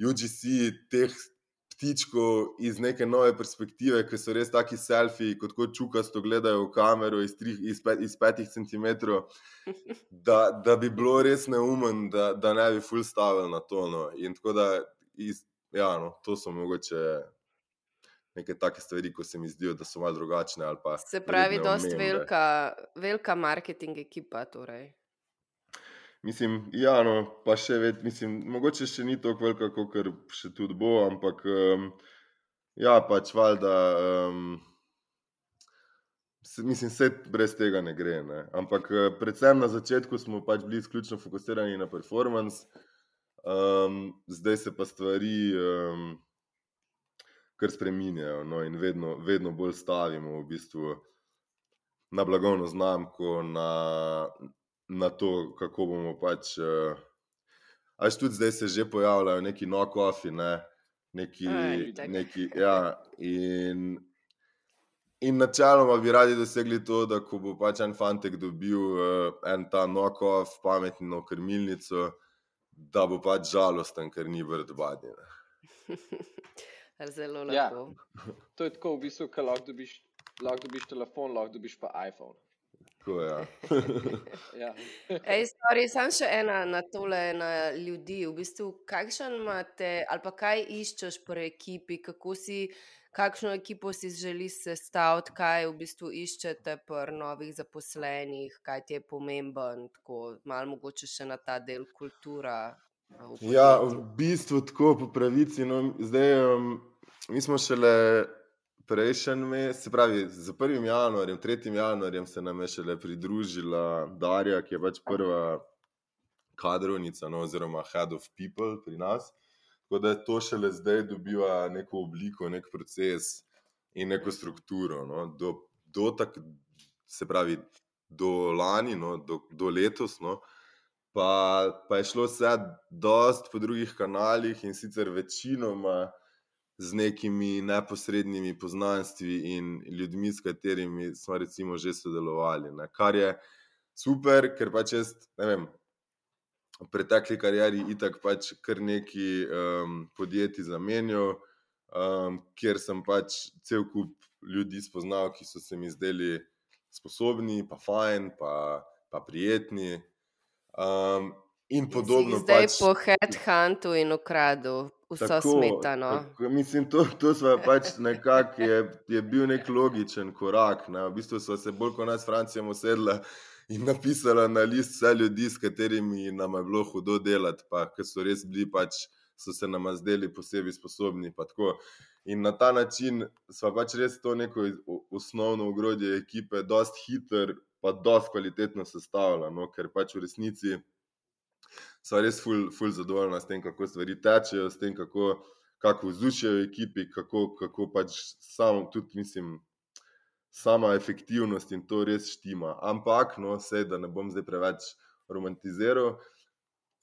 UGC teh ptičkov iz neke nove perspektive, ki so res taki selfiji, kot kot čukasto gledajo v kamero iz, tri, iz, pet, iz petih centimetrov, da, da bi bilo res neumen, da, da ne bi full stavili na to. No. In tako da, iz, ja, no, to so mogoče. Neke take stvari, ko se mi zdijo, da so malo drugačne. Se pravi, da je velika, velika marketing ekipa. Torej. Mislim, ja, no, pa še več, mislim, mogoče še ni tako velika, kot še tudi bo, ampak um, ja, pač valjda. Um, Mislim, da brez tega ne gre. Ne? Ampak, eh, predvsem na začetku smo pač bili izključno fokusirani na performance, um, zdaj se pa stvari um, kar spremenjajo no? in vedno, vedno bolj stavimo v bistvu na blagovno znamko, na, na to, kako bomo pač. Uh, Až tudi zdaj se že pojavljajo neki no-coffee, ne? neki. neki ja, in, in načeloma bi radi dosegli to, da ko bo pač en fantek dobil uh, en ta no-coffee, pametno krmilnico, da bo pač žalosten, ker ni vrd badine. Zelo lepo. Ja. To je tako, v bistvu, da lahko dobiš, lahko dobiš telefon, lahko dobiš pa iPhone. Tako, ja. ja. Ej, sorry, sam še ena na tole, na ljudi. V bistvu, kakšen imate, ali pa kaj iščeš pri ekipi, kako si, kakšno ekipo si želiš sestaviti, kaj v bistvu iščete pri novih zaposlenih, kaj ti je pomemben, tako malo mogoče še na ta del kultura. V ja, v bistvu tako po pravici. No, zdaj, um, mi smo šele prejšnji mesec, se pravi, z 1. januarjem, 3. januarjem se nam je šele pridružila Darja, ki je pač prva kadrovnica, no, oziroma head of people pri nas. Tako da je to šele zdaj dobiva neko obliko, nek proces in neko strukturo. No, do, do tak, se pravi, do lani, no, do, do letos. No, Pa, pa je šlo vse dost po drugih kanalih in sicer večinoma z nekimi neposrednimi poznanstvi in ljudmi, s katerimi smo recimo že sodelovali. Ne. Kar je super, ker pač jaz, ne vem, v pretekli karieri itak pač kar neki um, podjetji zamenjal, um, kjer sem pač cel kup ljudi spoznal, ki so se mi zdeli sposobni, pa fajn, pa, pa prijetni. Um, in podobno. Zdaj pač, po headhuntu in ukradu vso smetano. Tako, mislim, to, to pač nekak, je, je bil nek logičen korak. Ne. V bistvu smo se bolj kot nas, Francijam, usedla in napisala na list vse ljudi, s katerimi nam je bilo hudo delati, pa ki so res bili pač. So se nam zdeli posebej sposobni. In na ta način smo pač res to neko osnovno ogrodje ekipe, dosti hiter, pa dosti kvalitetno sestavljeno, no? ker pač v resnici so res ful, ful zadovoljna s tem, kako stvari tečejo, s tem, kako, kako vzdušijo v ekipi, kako, kako pač samo tudi mislim. Sama efektivnost in to res štima. Ampak, no, vse, da ne bom zdaj preveč romantiziral,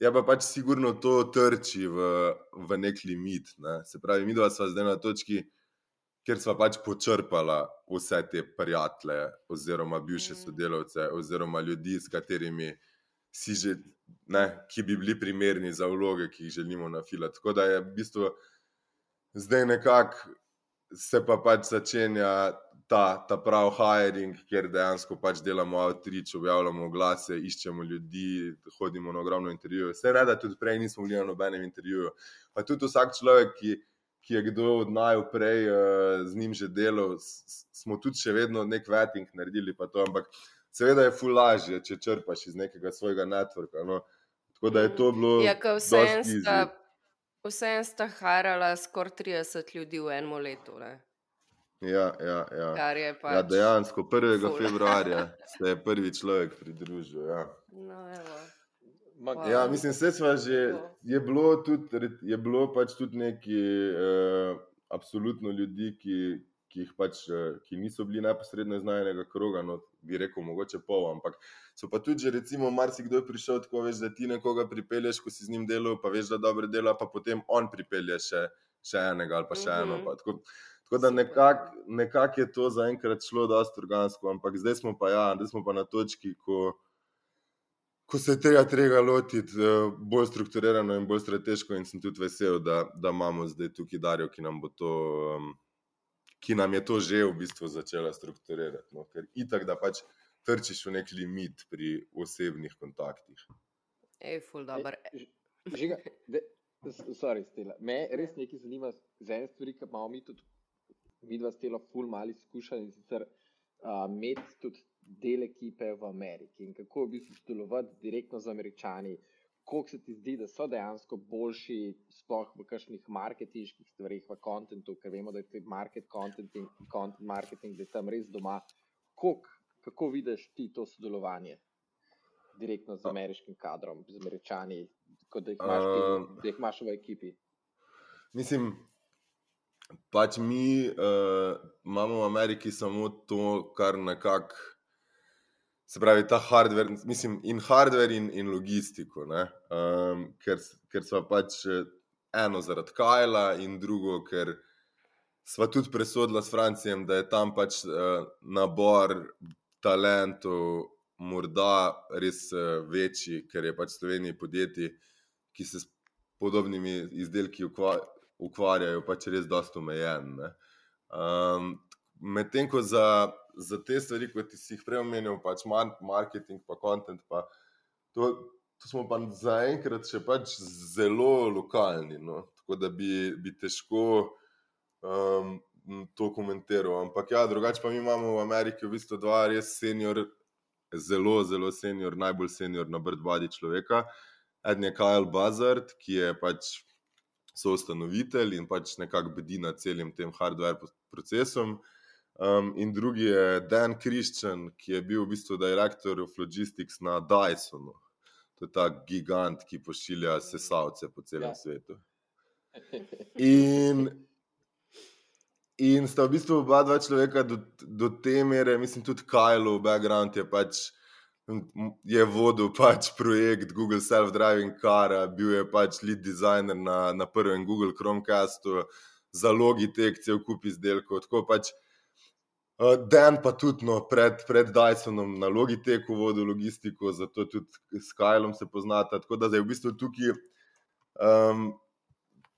je pa pač sigurno to trči v, v nek limit. Ne. Se pravi, mi dva smo zdaj na točki, kjer smo pač počrpali vse te prijatelje, oziroma bivše mm. sodelavce, oziroma ljudi, s katerimi si že ne, ki bi bili primerni za vloge, ki jih želimo nafilati. Tako da je v bistvu zdaj nekako se pa pač začenja ta, ta pravi hiring, kjer dejansko pač delamo outreach, objavljamo glase, iščemo ljudi, hodimo na ogromno intervjujev. Vse ne, da tudi prej nismo bili na nobenem intervjuju. Pa tudi vsak človek, ki. ki je kdo od naju prej uh, z njim že delal, smo tudi še vedno nek vetting naredili. Ampak seveda je ful lažje, če črpaš iz nekega svojega networka. No. Tako da je to bilo. Ja, vse en sta harala skoraj 30 ljudi v enem letu. Ne? Ja, ja, ja. ja, pač ja dejansko 1. Ful. februarja se je prvi človek pridružil. Ja. No, Wow. Ja, mislim, da je bilo tudi, je bilo pač tudi nekaj uh, absolutno ljudi, ki, ki, pač, uh, ki niso bili neposredno iz najnega kroga. No, bi rekel, mogoče pol. Ampak so pa tudi, že, recimo, marsikdo je prišel tako, veš, da ti nekoga pripelješ, ko si z njim delal, pa veš, da dobro dela, pa potem on pripelje še, še enega ali pa še eno. Pa, tako, tako da nekako nekak je to zaenkrat šlo, to organsko, ampak zdaj smo pa, ja, zdaj smo pa na točki, ko ko se tega treba lotiti uh, bolj strukturirano in bolj strateško, in sem tudi vesel, da, da imamo zdaj tukaj Darijo, ki nam, to, um, ki nam je to že v bistvu začela strukturirati. No? Ker itak, da pač trčiš v nek limit pri osebnih kontaktih. Ej, ful, dobro. Žiga, de, sorry, stela. Me res nekaj zanima z ene stvari, ki imamo mi tudi, mi dva stela, ful, mali skušali in sicer uh, imeti tudi del ekipe v Ameriki in kako v bistvu sodelovati direktno z američani. Kako se ti zdi, da so dejansko boljši, sploh v kakšnih marketinških stvarih, v kontentu, ker vemo, da je market content content marketing, da je tam res doma. Kok, kako vidiš ti to sodelovanje direktno z ameriškim kadrom, z američani, kot da jih imaš, uh, da jih imaš v ekipi? Mislim, pač mi uh, imamo v Ameriki samo to, kar nekako se pravi, ta hardware, mislim, in hardware, in, in logistiko. Um, ker, ker smo pač eh, eno zaradi Kajla, in drugo, ker smo tudi presodili s Francijem, da je tam pač uh, nabor talentov, morda res uh, večji, ker je pač Slovenija podjetje, ki se s podobnimi izdelki ukvarjajo, pač res dosta omejen. Um, Medtem ko za za te stvari, kot si jih prej omenil, pač marketing, pa content. Pa to, to smo pa zaenkrat še pač zelo lokalni. No? Tako da bi, bi težko um, to komentiral. Ampak ja, drugače pa mi imamo v Ameriki v bistvu dva res senior, zelo, zelo senior, najbolj senior na brdbadi človeka. Eden je Kyle Buzzard, ki je pač. So ustanovitelj in pač nekako bedi nad celim tem hardware procesom. Um, in drugi je Dan Christian, ki je bil v bistvu direktor of logistics na Dysonu. To je ta gigant, ki pošilja sesalce po celem ja. svetu. In, in sta v bistvu oba dva človeka do, do te mere, mislim, tudi Kajlo, background je pač. Je vodil pač projekt Google Self-Driving Car, bil je pač lead designer na, na prvem Google Chromecastu, za Logitech, cel kup izdelkov. Tako pač Uh, Dan pa tudi no, pred, pred Dysonom na Logiteku vodil logistiko, zato tudi s Kajlom se poznata. Tako da je v bistvu tukaj um,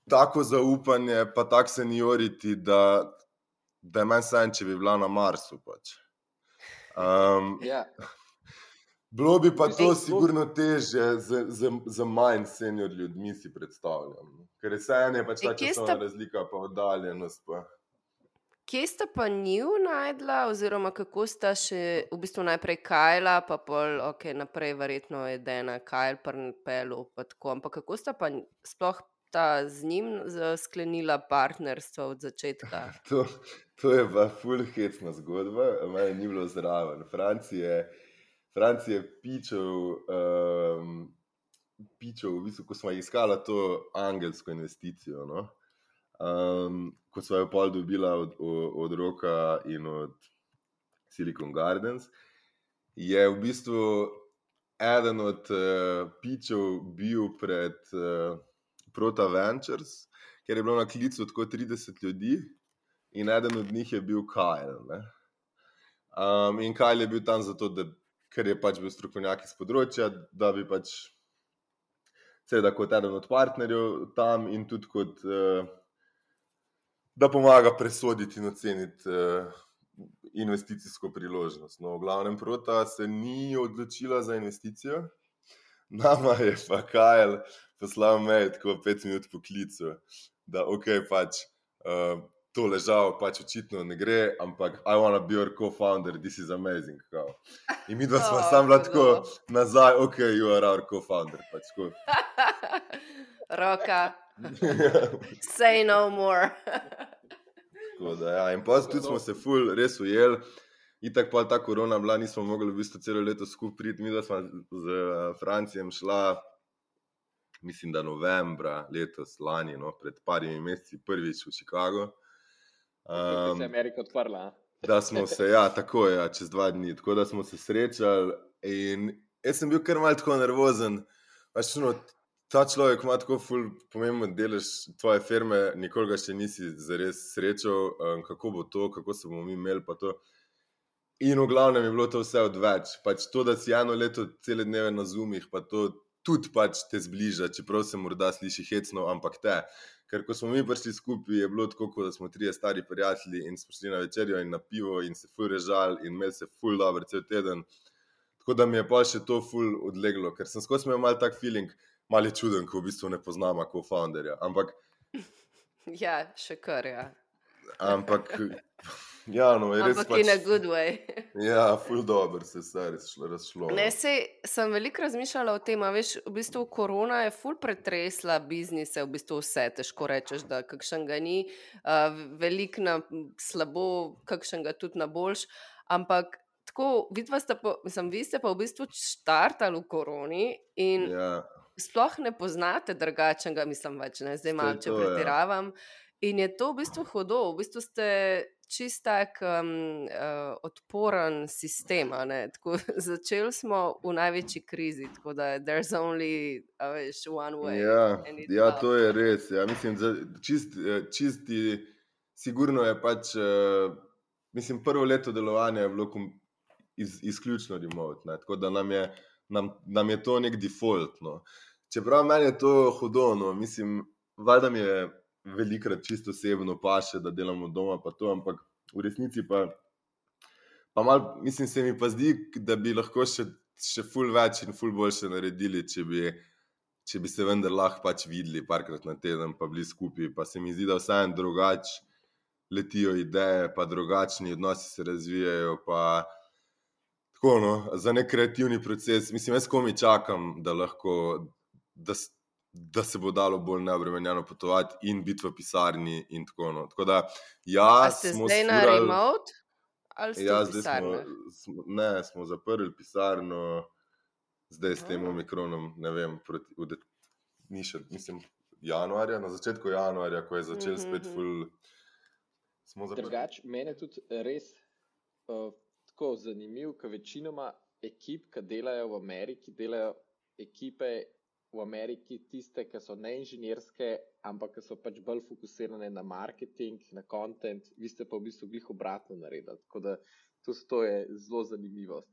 tako zaupanje, pa tako senioriti, da, da je meni sanj, če bi bila na Marsu. Pač. Um, yeah. Ja. Bilo bi pa to sigurno teže za, za, za manj senior ljudmi, si predstavljam. Ker je vse eno, pač ta časovna razlika, pa oddaljenost. Pa. Kje sta pa njiju najdla, oziroma kako sta še v bistvu najprej Kajla, pa pol, ok, naprej verjetno je Dena, Kajl, Prnpelu, pa tako. Ampak kako sta pa sploh ta z njim sklenila partnerstvo od začetka? To, to je pa fulhecna zgodba, meni ni bilo zraven. Francije, Francije pičev, um, pičev, v bistvu, ko smo iskali to angelsko investicijo. No? Um, ko smo jo pol dobila od, od, Roka in od Silicon Gardens, je v bistvu eden od uh, pičev bil pred uh, Prota Ventures, ker je bilo na klicu tako 30 ljudi in eden od njih je bil Kyle. Um, in Kyle je bil tam zato, da, ker je pač bil strokovnjak iz področja, da bi pač. Seveda, kot eden od partnerjev tam, in tudi kot uh, da pomaga presoditi in oceniti uh, investicijsko priložnost. No, v glavnem, prota se ni odločila za investicijo, nama je pa Kajl poslal mail, tako pet minut po klicu, da ok, pač uh, to ležal, pač očitno ne gre, ampak I want to be your co-founder, this is amazing. Kao. In mi dva smo oh, sam lahko nazaj, ok, you are our co-founder. Pač, Roka. Say no more. da, ja. In pa tudi smo se ful, res ujeli. In tako pa ta korona bila, nismo mogli v bistvu celo leto skupaj priti. Mi smo z uh, Francijem šla, mislim, da novembra letos, lani, no, pred parimi meseci, prvič v Chicago. Um, se je Amerika odprla. Da smo se, ja, tako je, ja, čez dva dni, tako da smo se srečali. In jaz sem bil kar malce nervozen. Pač, no, ta človek ima tako pomemben delež tvoje firme, nikoli ga še nisi zares srečal, um, kako bo to, kako se bomo mi imeli. In v glavnem je bilo to vse odveč. Pač to, da si eno leto cele dneve na zumih, pa to tudi pač te zbliža, čeprav se morda sliši hecno, ampak te. Ker ko smo mi prišli skupaj, je bilo tako, da smo trije stari prijatelji in smo šli na večerjo in na pivo in se ful režali in imeli se ful dobro cel teden. Tako da mi je pa še to ful odleglo, ker sem skozi imel mal tak feeling, mal je čuden, ko v bistvu ne poznamo kot founderja. Ampak. Ja, še kar, ja. Ampak. Ja, no, je res. Ampak pač, in a good way. ja, ful dobro se je razšlo. Ne, no. sej, sem veliko razmišljala o tem, veš, v bistvu korona je ful pretresla biznise, v bistvu vse, težko rečeš, da kakšen ga ni, uh, veliko na slabo, kakšen ga tudi na boljš, ampak tako, ste pa, mislim, vi ste pa v bistvu štartali v koroni in ja. Sploh ne poznate drugačnega, mislim, več ne, zdaj malo, če ja. pretiravam. In je to v bistvu hudo, v bistvu ste čist tak um, uh, odporen sistem. Začeli smo v največji krizi, tako da there's only veš, one way. Ja, ja to je res. Ja. Mislim, da čist, eh, čisti, sigurno je pač. Uh, mislim, prvo leto delovanja je bilo iz, izključno remote, ne. tako da nam je, nam, nam je to nek default. No. Čeprav meni je to hudo, no. mislim, valjda mi je velikrat čisto osebno paše, da delamo doma, pa to, ampak v resnici pa, pa mal, mislim, se mi pa zdi, da bi lahko še, še ful več in ful boljše naredili, če bi, če bi se vendar lahko pač videli parkrat na teden, pa bili skupaj. Pa se mi zdi, da vsaj en drugač letijo ideje, pa drugačni odnosi se razvijajo. Pa, Tako, no, za nek kreativni proces, mislim, jaz komi čakam, da lahko, da, da se bo dalo bolj neobremenjeno potovati in biti v pisarni. Tako, no. tako da, ja, ste zdaj na remote? Ja, zdaj smo, smo, ne, smo zaprli pisarno, zdaj s tem omikronom, ne vem, proti, de, ni še, mislim, januarja, na začetku januarja, ko je začel mm -hmm. spet ful. Drugač, mene tudi res uh, tako zanimivo, ker večinoma ekip, ki delajo v Ameriki, delajo ekipe v Ameriki tiste, ki so ne inženirske, ampak ki so pač bolj fokusirane na marketing, na content, vi ste pa v bistvu glih obratno naredili. Tako da to je zelo zanimivo.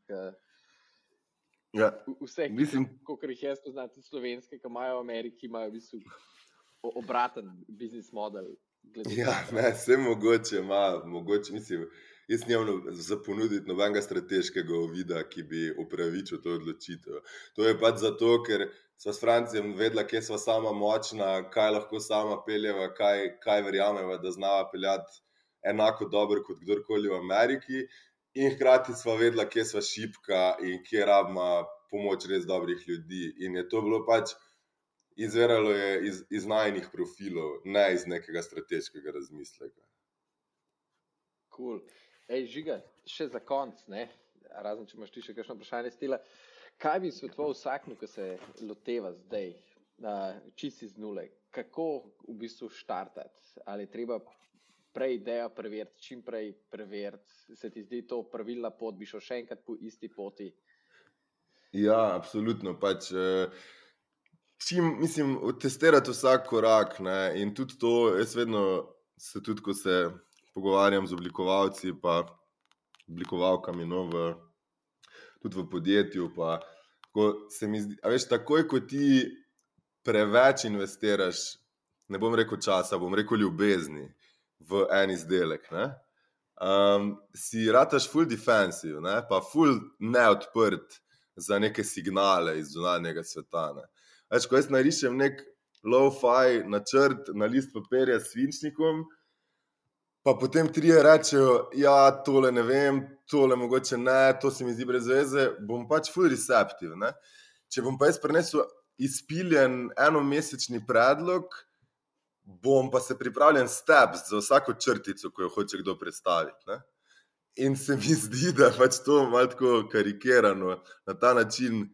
Ja, vse, mislim, kot jih jaz poznam, tudi slovenske, ki imajo v Ameriki, imajo v bistvu obraten biznis model. Ja, ne, vse mogoče ima, mogoče mislim. Jaz nimam za ponuditi nobenega strateškega vida, ki bi upravičil to odločitev. To je pač zato, ker smo s Francijem vedeli, kje smo sama močna, kaj lahko sama peljeva, kaj, kaj verjameva, da znava peljati enako dobro kot kdorkoli v Ameriki. In hkrati smo vedeli, kje smo šipka in kje rabimo pomoč res dobrih ljudi. In je to bilo pač izviralo iz, iz najnih profilov, ne iz nekega strateškega razmisleka. Cool. Ej, žiga, še za konc, ne? razen če imaš ti še kakšno vprašanje stila. Kaj bi svetoval vsakmu, ki se loteva zdaj, čisti z nule? Kako v bistvu štartati? Ali treba prej idejo preveriti, čim prej preveriti? Se ti zdi to pravilna pot, bi šel še enkrat po isti poti? Ja, absolutno. Pač, eh, čim, mislim, testirati vsak korak. Ne? In tudi to, jaz vedno se tudi, ko se pogovarjam z oblikovalci, pa oblikovalkami, no, v tudi v podjetju. Pa, se mi zdi, veš, takoj, ko ti preveč investiraš, ne bom rekel časa, bom rekel ljubezni v en izdelek. Ne? Um, si rataš full defensive, ne? pa full neodprt za neke signale iz zunanjega sveta. Več, ko jaz narišem nek low-fi načrt na list papirja s svinčnikom, pa potem trije rečejo, ja, tole ne vem, tole mogoče ne, to se mi zdi brez veze, bom pač full receptiv. Ne? Če bom pa jaz prenesel izpiljen enomesečni predlog, bom pa se pripravljen steps za vsako črtico, ko jo hoče kdo predstaviti. Ne? In se mi zdi, da je pač to malo karikirano, na ta način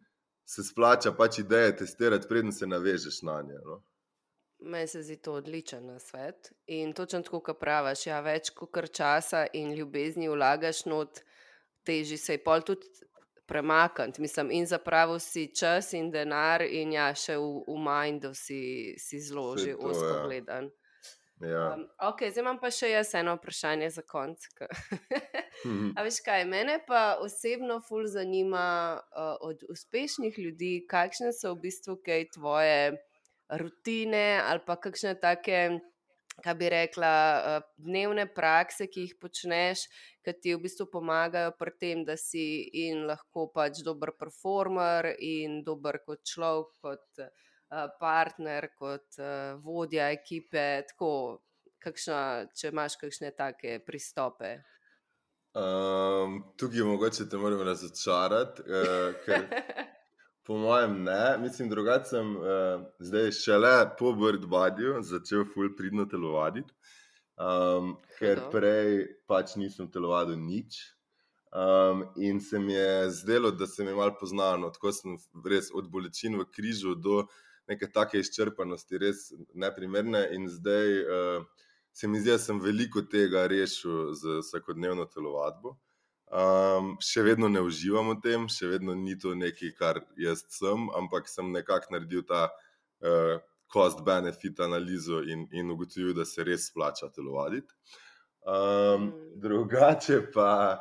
se splača pač ideje testirati, preden se navežeš na nje. No? Meni se zdi to odličen svet. In točno tako, kot praviš, ja, več kot časa in ljubezni vlagaš not, teži se je pol tudi premakniti. Mislim, in zapravo si čas in denar, in ja, še v, v mindu si, si zloži, osko ja. gledan. Ja. Um, ok, zdaj imam pa še jaz eno vprašanje za konec. Mhm. A veš kaj, mene pa osebno ful zanima uh, od uspešnih ljudi, kakšne so v bistvu kaj tvoje rutine ali pa kakšne take, kaj bi rekla, eh, dnevne prakse, ki jih počneš, ki ti v bistvu pomagajo pri tem, da si in lahko pač dober performer in dober kot človek, kot eh, partner, kot eh, vodja ekipe. Tako, kakšna, če imaš kakšne take pristope. Um, tukaj mogoče te moram razočarati, uh, ker Po mojem, ne, mislim, drugače sem uh, zdaj šele po Birdbadju začel fulj pridno telovaditi, um, ker prej pač nisem telovadil nič. Um, in se mi je zdelo, da se mi je malo poznano, tako sem res od bolečin v križu do neke take izčrpanosti, res neprimerne. In zdaj uh, se mi zdi, da sem veliko tega rešil z vsakodnevno telovadbo. Um, še vedno ne uživam v tem, še vedno ni to nekaj, kar jaz sem, ampak sem nekako naredil ta uh, cost-benefit analizo in, in ugotovil, da se res splača telovaditi. Um, drugače pa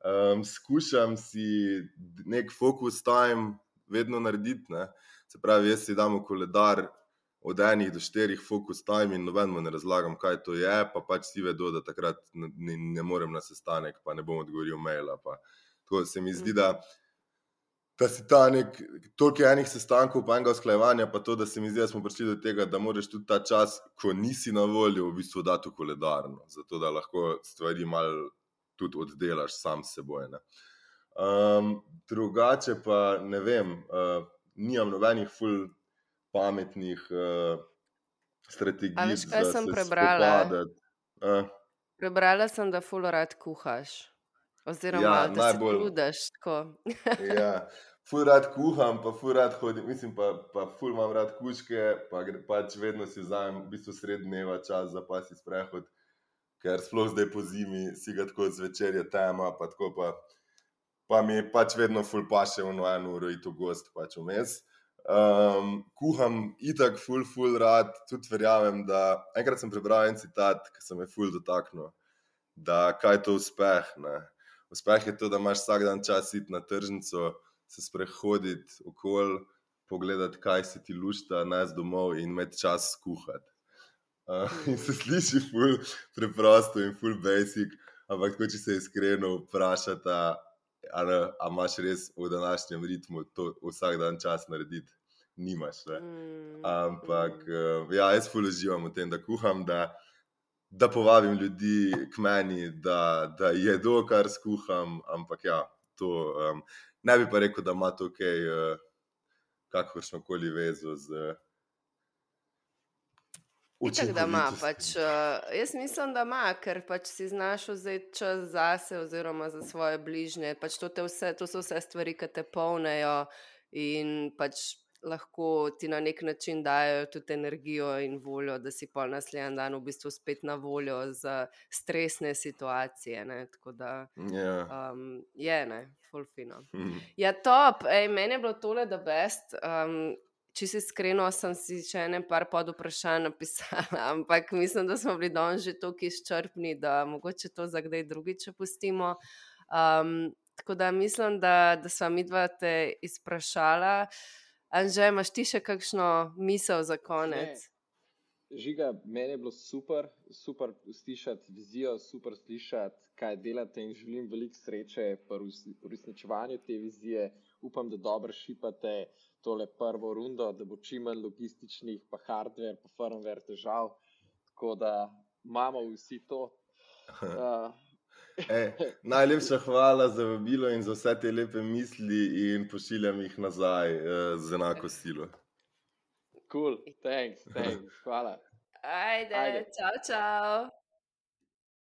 um, skušam si nek focus time vedno narediti. Ne? Se pravi, jaz si dam v koledar od enih do štirih fokus time in nobenemu ne razlagam, kaj to je, pa pač si vedo, da takrat ne, ne morem na sestanek, pa ne bom odgovoril maila. To se mi zdi, da, da si ta nek, toliko enih sestankov, pa enega usklajevanja, pa to, da se mi zdi, da smo prišli do tega, da moraš tudi ta čas, ko nisi na voljo, v bistvu dati v koledarno, zato da lahko stvari mal tudi oddelaš sam s seboj. Um, drugače pa ne vem, uh, nimam nobenih full pametnih uh, strategij. Ali kaj sem prebrala? Uh. Prebrala sem, da fulorad kuhaš. Oziroma, ja, da najbolj ludaš. ja, fulorad kuham, pa fulorad hodim, mislim pa, pa ful imam rad kučke, pa pač vedno si vzamem v bistvu srednjeva čas za pasi sprehod, ker sploh zdaj po zimi si ga tako zvečer je tema, pa tako pa, pa mi pač vedno ful paše v eno uro in to gost pač vmes. Um, kuham itak, ful, ful, rad, tudi verjamem. Da, enkrat sem prebral en citat, ki se me je ful dotaknil, da kaj je to uspeh. Ne? Uspeh je to, da imaš vsak dan čas iti na tržnico, se sprehoditi okoli, pogledati, kaj se ti lušta, najti domov in imeti čas kuhati. Uh, in se sliši preprosto in ful basic, ampak ko če se iskreno vprašata, ali imaš res v današnjem ritmu to vsak dan čas narediti nimaš. Mm, Ampak mm. ja, jaz fully uživam v tem, da kuham, da, da povabim ljudi k meni, da, da jedo, kar skuham. Ampak ja, to um, ne bi pa rekel, da ima to kaj, uh, kakršno koli vezo z. Tako da ima. Pač, uh, jaz mislim, da ima, ker pač si znaš vzeti čas zase, oziroma za svoje bližnje. Pač to, vse, to so vse stvari, ki te polnejo in pač lahko ti na nek način dajo tudi energijo in voljo, da si pol naslednji dan v bistvu spet na voljo za stresne situacije. Ne? Tako da yeah. Ja. um, je, ne, fulfino. Mm. Ja, top, Ej, meni je bilo tole, da best. Um, Če si iskreno, sem si še ene par pod vprašanj napisala, ampak mislim, da smo bili danes že tako izčrpni, da mogoče to za kdaj drugič pustimo. Um, tako da mislim, da, da sem midva te izprašala. Anže, imaš ti še kakšno misel za konec? Ne. Žiga, meni je bilo super, super slišati vizijo, super slišati, kaj delate in želim veliko sreče pri uresničevanju te vizije. Upam, da dobro šipate tole prvo rundo, da bo čim manj logističnih, pa hardware, pa firmware težav, tako da imamo vsi to. Uh. E, najlepša hvala za vabilo in za vse te lepe misli, in pošiljam jih nazaj uh, z enako silo. Cool, thanks, thanks. hvala. Ajde, Ajde. čau, čau.